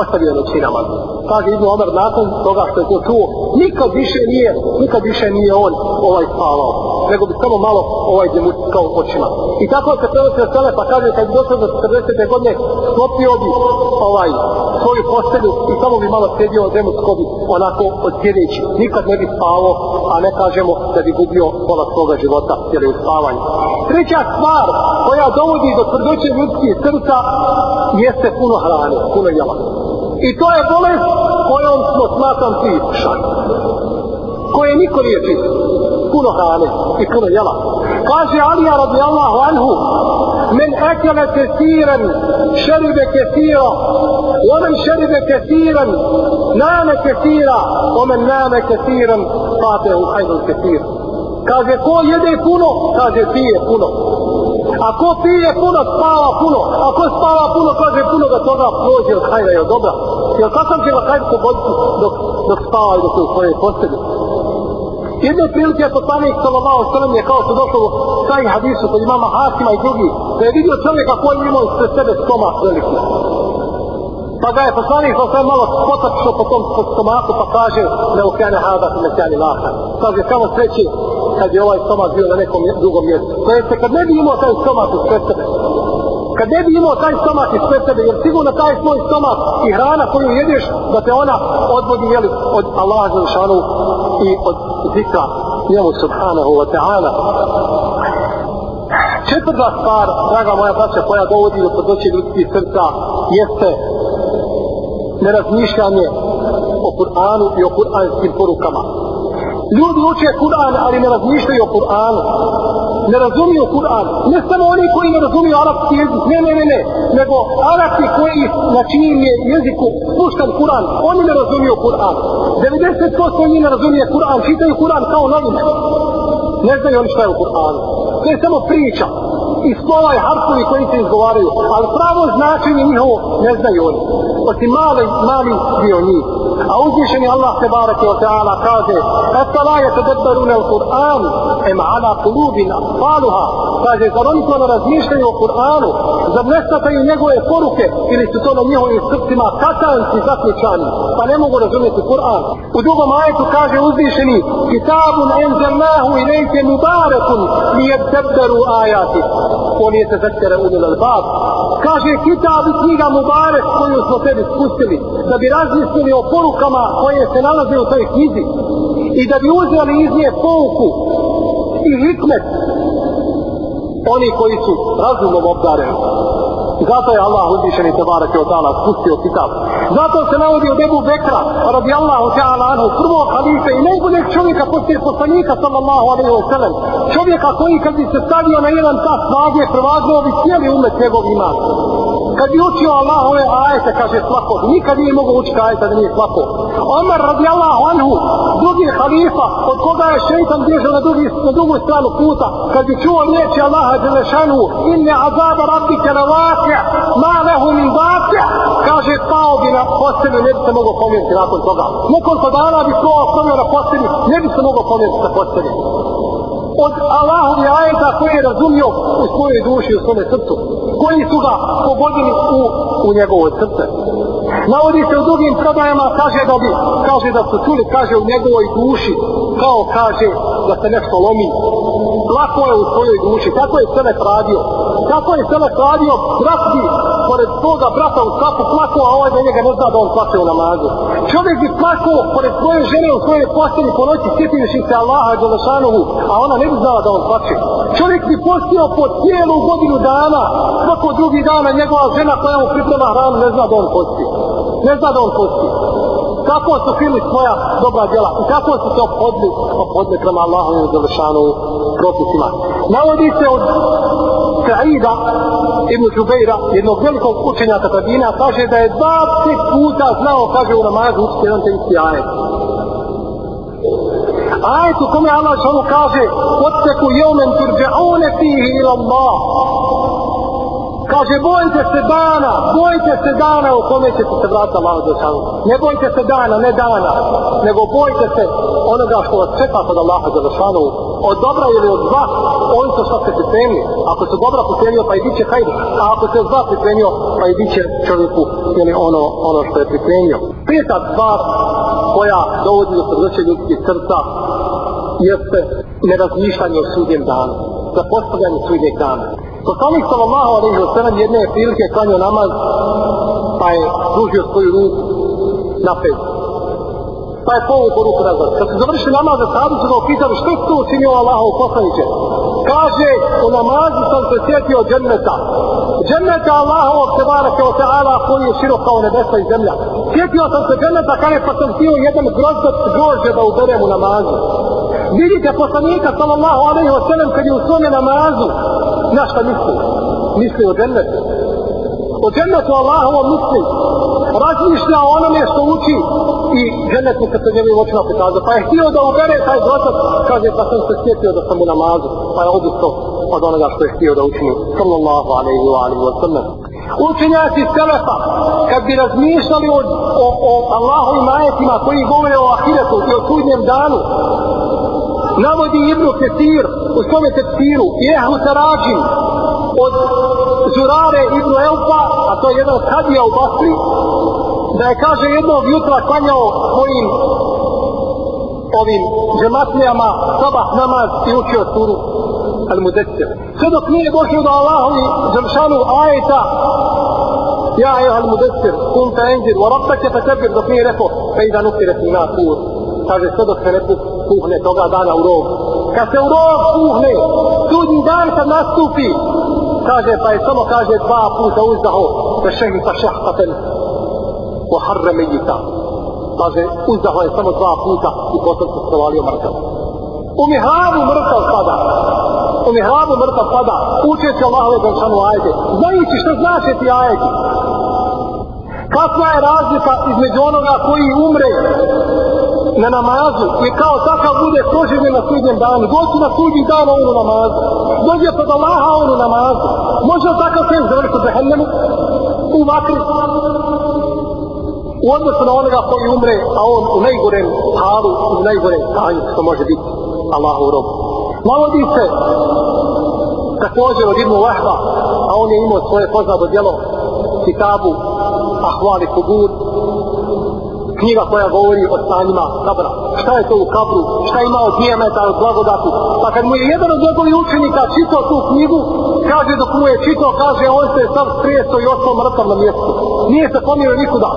Speaker 1: Ostavio je noćni namaz. Kaže Ibn Omer nakon toga što je to čuo, nikad više nije, nikad više nije on ovaj spavao nego bi samo malo ovaj kao očima. I tako se prenosi na sele, pa kaže kad bi došao do 40. godine, sklopio bi ovaj svoju postelju i samo bi malo sjedio od zemutsko bi onako odsjedeći. Nikad ne bi spavao, a ne kažemo da bi gubio pola svoga života, jer je u spavanju. Treća stvar koja dovodi do tvrdoće ljudskih srca jeste puno hrane, puno jela. I to je bolest kojom smo smatram ti šan. Koje niko nije čist puno hrane i puno jela. Kaže Alija radijallahu anhu, men ekele kesiran, šeribe kesira, omen šeribe kesiran, name kesira, omen name kesiran, fate u hajdun kesir. Kaže, ko jede puno, kaže, pije puno. A ko pije puno, spava puno. A ko spava puno, kaže, puno ga toga prođe od hajda i od dobra. Jer kakav će ga hajda pogoditi dok, dok spava i dok je u svojej postelji. Jedne prilike je poslanik sallallahu sallam je kao se došlo u taj hadisu kod imama Hakima i drugi, da je vidio čovjeka koji imao ispred sebe stomak veliki. Pa ga je poslanik sallam malo potačio po tom stomaku pa kaže ne okjane hada ne ukjane laha. Kaže samo sreći kad je ovaj stomak bio na nekom drugom mjestu. To jeste kad ne bi imao taj stomak ispred sebe, kad ne bi imao taj stomak ispred sebe, jer sigurno taj svoj stomak i hrana koju jedeš, da te ona odvodi jeli, od Allaha Želšanu i od zikra njemu subhanahu wa ta'ala. Četvrta stvar, draga moja braća, koja dovodi do podnoće ljudskih srca, jeste nerazmišljanje o Kur'anu i o kur'anskim porukama. Ljudi uče Kur'an, ali ne razmišljaju o Kur'anu. Ne razumiju Kur'an. Ne samo oni koji ne razumiju arapski jezik. Ne, ne, ne, ne. Nego arapi koji na čijim je jeziku puštan Kur'an. Oni ne razumiju Kur'an. 90% njih ne razumije Kur'an. Čitaju Kur'an kao novine. Ne znaju oni šta je u Kur'anu. To je samo priča. I slova i harfovi koji se izgovaraju. Ali pravo značenje njihovo ne znaju oni. Osim mali, mali dio njih. A uzvišeni Allah se barake o ta'ala kaže Eta la je tedebberune u Kur'an em ala kulubina faluha kaže zar oni to ne razmišljaju o Kur'anu? Zar ne stataju njegove poruke? Ili su to na njihovim srcima katanci zaključani? Pa ne mogu razumjeti Kur'an. U drugom ajetu kaže uzvišeni kitabun enzelnahu ilajke mubarakun li je tedberu ajati on je se zekere unil al-bab kaže kitab i knjiga mubarek koju smo tebi spustili da bi razmislili o porukama koje se nalaze u toj knjizi i da bi uzeli iz nje pouku i hikmet oni koji su razumom obdareni. Zato je Allah uzvišeni Tebarek je od spustio kitab. Zato se navodi od Ebu Bekra radi Allahu ta'ala anhu prvog halife i najboljeg čovjeka poslije poslanika sallallahu alaihi wa sallam. Čovjeka koji kad bi se stavio na jedan tas snage prevagnuo bi cijeli umet njegov iman kad bi učio Allah ove ajete, kaže slako, nikad nije mogo učiti ajete da nije slako. Omar radi Allah anhu, drugi halifa, od koga je šeitan bježao na, drugi, na drugu stranu puta, kad bi čuo riječi Allaha Đelešanu, inne azaba rabbike na vakja, ma lehu min vakja, kaže pao bi na postelju, ne bi se mogao pomjeriti nakon toga. Nekoliko dana bi to ostavio na postelju, ne bi se mogao pomjeriti na postelju od Allahovi ajeta koje je razumio u svojoj duši, u svome srcu, koji su ga pogodili u, u njegovoj srce. Navodi se u drugim predajama, kaže da bi, kaže da su čuli, kaže u njegovoj duši, kao kaže da se nešto lomi. Lako je u svojoj duši, tako je sve radio. Tako je sve radio, brat bi, pored svoga brata u kapu plako, a ovaj da njega ne zna da on plače u namazu. Čovjek bi plako pored svoje žene u svojoj postelji po noći, sjetivši se Allaha Đelešanovu, a ona ne bi znala da on plače. Čovjek bi postio po cijelu godinu dana, svako drugi dana njegova žena koja mu priprema hranu ne zna da on posti. Ne zna da on posti. Kako su fili svoja dobra djela i kako su se opodli, opodli prema Allahu Đelešanovu propisima. Navodi se od Sa'ida ibn Žubeira, jednog velikog učenjaka tabina, kaže da je 20 puta znao, kaže u namazu, učiti jedan te isti ajet. Ajet u kome Allah šanu kaže, Otteku jomen turđaone fihi ila Allah. Kaže, bojite se dana, bojite se dana u kome ćete se vratiti Allah za šanu. Ne bojite se dana, ne dana, nego bojite se onoga što vas čeka kod Allaha za šanu. Od dobra ili od zla, on se što se pripremili. Ako se dobra pripremio, pa i bit će hajde. A ako se zla pripremio, pa i bit će čovjeku ili ono, ono što je pripremio. Peta stvar koja dovodi do srdeće ljudskih srca jeste nerazmišljanje o sudjem danu. Zapostavljanje sudnjeg dana. Poslanik sallallahu alejhi ve sellem jedne prilike klanio namaz pa je služio svoju ruku na pet. Pa je povuko ruku nazad. Kad su završili namaz, sahabi su ga opitali što je to učinio Allahov poslaniće. Kaže, u namazu sam se sjetio dženneta. Dženneta Allahovog se barake o ta'ala koji je širok kao nebesa i zemlja. Sjetio sam se dženneta kada pa sam htio jedan grozdac grožđe da uberem u namazu. Vidite poslanika sallallahu alaihi wa sallam kad je u svome namazu na šta misli? Misli o džennetu. O džennetu Allahovom misli. Razmišlja o onome što uči i džennet mu se njegovim očima pokazao. Pa je htio da ubere taj grotac, kaže pa sam se sjetio da sam u namazu. Pa je odustao od onoga što je htio da učini. Sallallahu alaihi wa alaihi wa sallam. Učenjaci Selefa, kad bi razmišljali o, o, o Allahovim ajetima koji govore o ahiretu i o sudnjem danu, navodi Ibnu Ketir u svome tefsiru i Ehlu Sarađin od Zurare Ibnu Elfa, a to je jedan kadija u Basri, da je kaže jednog jutra klanjao svojim ovim džematlijama sabah namaz i učio suru Al-Mudecir. Sve dok nije došao do Allahovi džemšanu ajeta Ja je Al-Mudecir, kum te enzir, wa rabbeke fe tebir, dok nije rekao, fe i da nukire si na tur. Kaže, sve dok se ne puhne toga dana u rog. Kad se u rog puhne, sudnji dan kad nastupi, kaže, pa je samo kaže dva puta uzdaho, fe šehi pa šehtaten, wa harre mejita. Kaže, uzdaho je samo dva puta i potom se strovalio mrtav. U mihrabu mrtav pada. U mihrabu mrtav pada. Učeći Allahove zanšanu ajete. Znajući što znači ti ajeti. Kakva je razlika između onoga koji umre na namazu i kao takav bude poželjen na sudnjem danu. Doći na sudnji dan on u namazu. Dođe pod Allaha on u namazu. Može li takav sve završiti za hennemu? U vatri. U odnosu na onoga koji umre, a on u najgorem halu, u najgorem stanju, što može biti Allahu rob. Navodi se također od Ibnu Wahba, a on je imao svoje poznato djelo kitabu Ahvali Kubur, knjiga koja govori o stanjima kabra. Šta je to u kabru? Šta ima od dijemeta, od blagodati? Pa kad mu je jedan od njegovih učenika čitao tu knjigu, kaže dok mu je čitao, kaže on se sam strijesto i ostao mrtav na mjestu. Nije se pomio nikuda.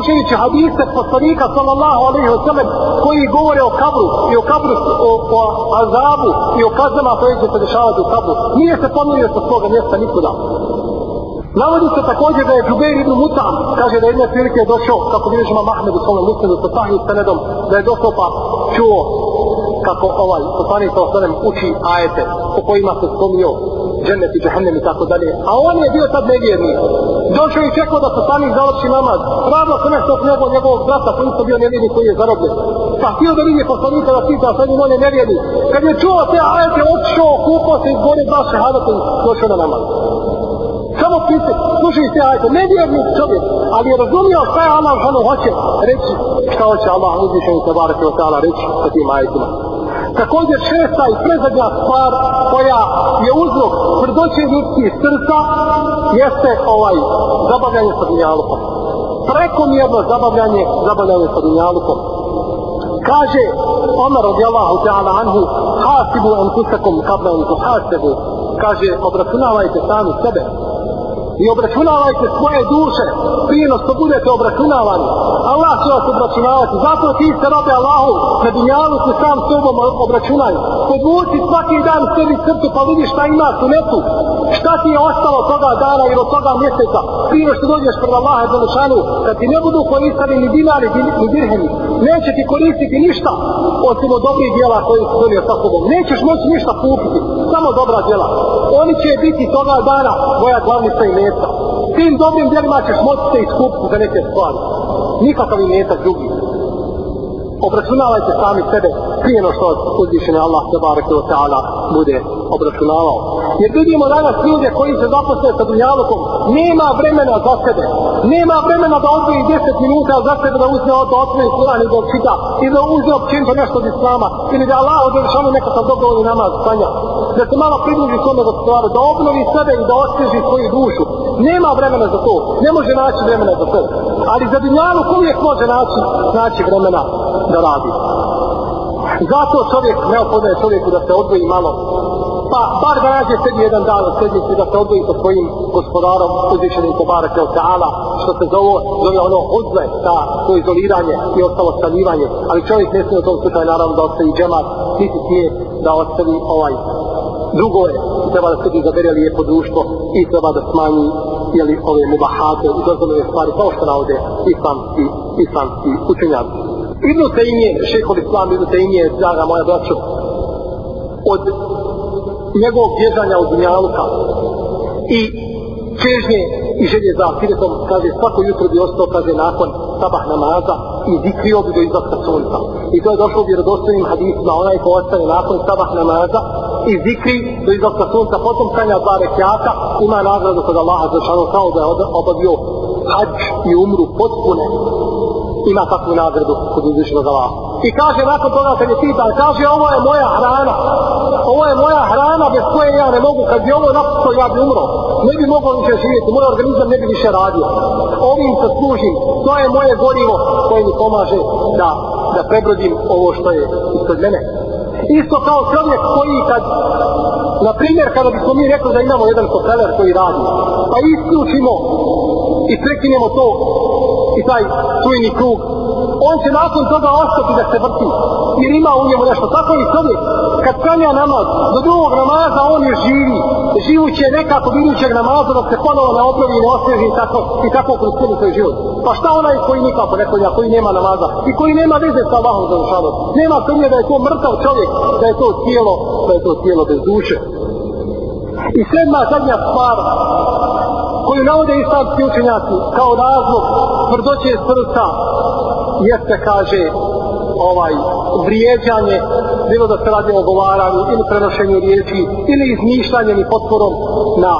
Speaker 1: Slušajući hadise poslanika sallallahu alaihi wa sallam koji govore o kabru i o kabru, o, o azabu i o kaznama koje će se dešavati u kabru. Nije se pomirio sa svoga mjesta nikuda. Navodi se također da je Džubeir ibn Mutam, kaže da je jedne prilike je došao, kako bi režima Mahmed u svome muslimu, sa sahih senedom, da je došao pa čuo kako ovaj poslanik sa osanem uči ajete po kojima se spomnio džennet i džahennem i tako dalje. A on je bio tad nevjernik. Došao i čekao da poslanik završi namaz. Radilo se nešto od njegovog, njegovog brata koji isto bio nevjernik koji je zarobljen. Pa htio da vidi poslanika da pita sa njim on je nevjernik. Kad je čuo te ajete, otišao, kupao se iz gore dva šehadata i došao na namaz samo pise, slušaj se ajete, nevjernik čovjek, ali je razumio šta je Allah hoće reći, šta hoće Allah uzvišenju i tabarak ta'ala reći sa tim ajetima. Također šesta i prezadnja stvar koja je uzrok tvrdoće ljudskih srca jeste ovaj zabavljanje sa dunjalukom. Prekomjerno zabavljanje, zabavljanje sa dunjalukom. Kaže Omer radijallahu ta'ala anhu hasibu anfusakum kabla an tuhasabu. kaže obračunavajte sami sebe i obračunavajte svoje duše prije no što budete obračunavani. Allah će vas obračunavati. Zato ti se robe Allahu na dunjalu se sam sobom obračunaju. Podvuci svaki dan sebi srcu pa vidi šta ima tu netu. Šta ti je ostalo toga dana ili od toga mjeseca. Prije no što dođeš pred Allaha za kad ti ne budu koristali ni dinari ni dirheni. Neće ti koristiti ništa osim od dobrih djela koje su donio sa sobom. Nećeš moći ništa kupiti. Samo dobra djela oni će biti toga dana moja glavnica i meta. Tim dobrim djelima ćeš moći se iskupiti za neke stvari. Nikakav i meta drugi obračunavajte sami sebe prije no što uzvišene Allah te barake o ta'ala bude obračunavao. Jer vidimo danas ljude koji se zaposle sa dunjalukom, nema vremena za sebe. Nema vremena da odvoji 10 minuta za sebe da uzme od otvori Kur'an i da čita i da uzme općenito nešto od Islama ili da Allah odrešano nekakav dobrovoljni namaz stanja. Da se malo približi svome gospodaru, da obnovi sebe i da osvježi svoju dušu. Nema vremena za to. Ne može naći vremena za to. Ali za dunjaluk uvijek može naći, naći vremena da radi. Zato čovjek, neophodno je čovjeku da se odvoji malo, pa bar da nađe sebi jedan dan u sedmici da se odvoji sa svojim gospodarom, uzvišenim Kobarak je Teala, što se zove, zove ono odzve, ta, to izoliranje i ostalo stanivanje, ali čovjek ne smije u tom slučaju naravno da ostavi džemat, niti smije da ostavi ovaj drugo je, treba da sebi zabere lijepo društvo i treba da smanji jeli, ove mubahate i dozvoljene stvari kao što navode islamski, islamski učenjaci. Ibnu Taymiye, šehol Islam Ibnu Taymiye, draga moja braćo, od njegovog bježanja od dunjaluka i čežnje i želje za ahiretom, kaže, svako jutro bi ostao, kaže, nakon sabah namaza i zikrio bi do izlaska sunca. I to je došlo u vjerodostojnim hadisima, onaj ko ostane nakon sabah namaza i zikri do izlaska sunca, potom sanja dva rekiata, ima nagradu kod Allaha za šanu kao da je obavio hađ i umru potpune ima takvu nagradu kod uzvišenog Allaha. I kaže nakon toga kad je pitan, kaže ovo je moja hrana. Ovo je moja hrana bez koje ja ne mogu, kad bi ovo napusto ja bi umro. Ne bi mogao više živjeti, moj organizam ne bi više radio. Ovim se služim, to je moje gorivo koje mi pomaže da, da prebrodim ovo što je ispred mene. Isto kao čovjek koji kad, na primjer, kada bismo mi rekli da imamo jedan hoteler koji radi, pa isključimo i prekinemo to i taj čujni krug, on će nakon toga ostati da se vrti, jer ima u njemu nešto. Tako i čovjek, kad kanja namaz, do drugog namaza on je živi, živuće nekako vidućeg namaza dok se ponovo ne obnovi i ne osvježi i tako, i tako kroz cijeli svoj život. Pa šta onaj koji nikako ne konja, koji nema namaza i koji nema veze sa Allahom za dušanom? Nema sumnje da je to mrtav čovjek, da je to tijelo, da je to tijelo bez duše. I sedma zadnja stvar koju navode islamski učenjaci kao razlog tvrdoće srca jeste kaže ovaj vrijeđanje bilo da se radi o govaranju ili prenošenju riječi ili izmišljanjem i potporom na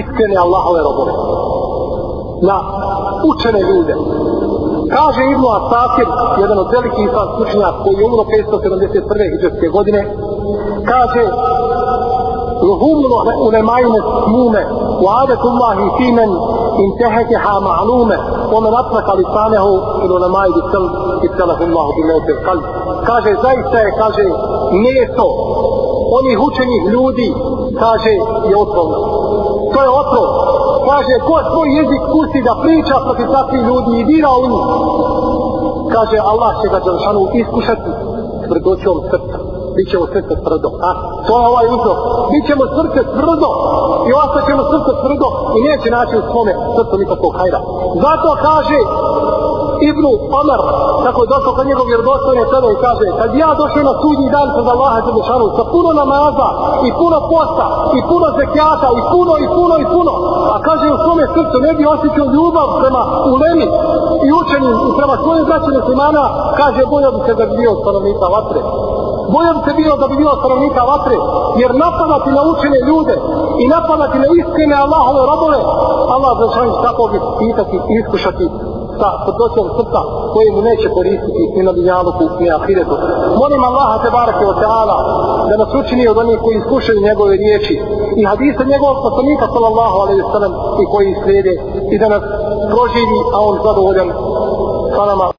Speaker 1: iskrene Allahove robove na učene ljude kaže Ibnu Asakir jedan od velikih islamskih učenjaka koji je umro 571. hijđarske godine kaže لهم العلماء مسمومة وعادة الله في من انتهكها معلومة ومن أطلق لسانه في العلماء بالسلب ابتله الله بموت القلب kaže zaista je kaže meso onih učenih ljudi kaže je otrovno to je otrov kaže ko svoj jezik pusti da priča protiv takvih ljudi i dira u njih kaže Allah će ga Đelšanu iskušati tvrdoćom srca bit ćemo srce tvrdo. A? To je ovaj uzrok. Bit ćemo srce tvrdo i ostat ćemo srce tvrdo i neće naći u svome srcu nikakvog hajda. Zato kaže Ibnu Omer, kako je došao kod njegov vjerodostojne sebe i kaže, kad ja došao na sudnji dan pred Allaha Đelešanu sa puno namaza i puno posta i puno zekijata i puno i puno i puno, a kaže u svome srcu ne bi osjećao ljubav prema ulemi i učenim i prema svojim braćima muslimana, kaže bolje bi se da bi bio stanovnika vatre. Bojom se bio da bi bio stanovnika vatre, jer napadati na učene ljude i napadati na iskrene Allahove robove, Allah za šan tako bi pitati i iskušati sa podnoćom srca koje mu neće koristiti ni na dunjaluku ni na ahiretu. Molim Allaha te barake o teala da nas učini od onih koji slušaju njegove riječi i hadise njegovog poslanika sallallahu alaihi sallam i koji slijede i da nas proživi, a on zadovoljan sa nama.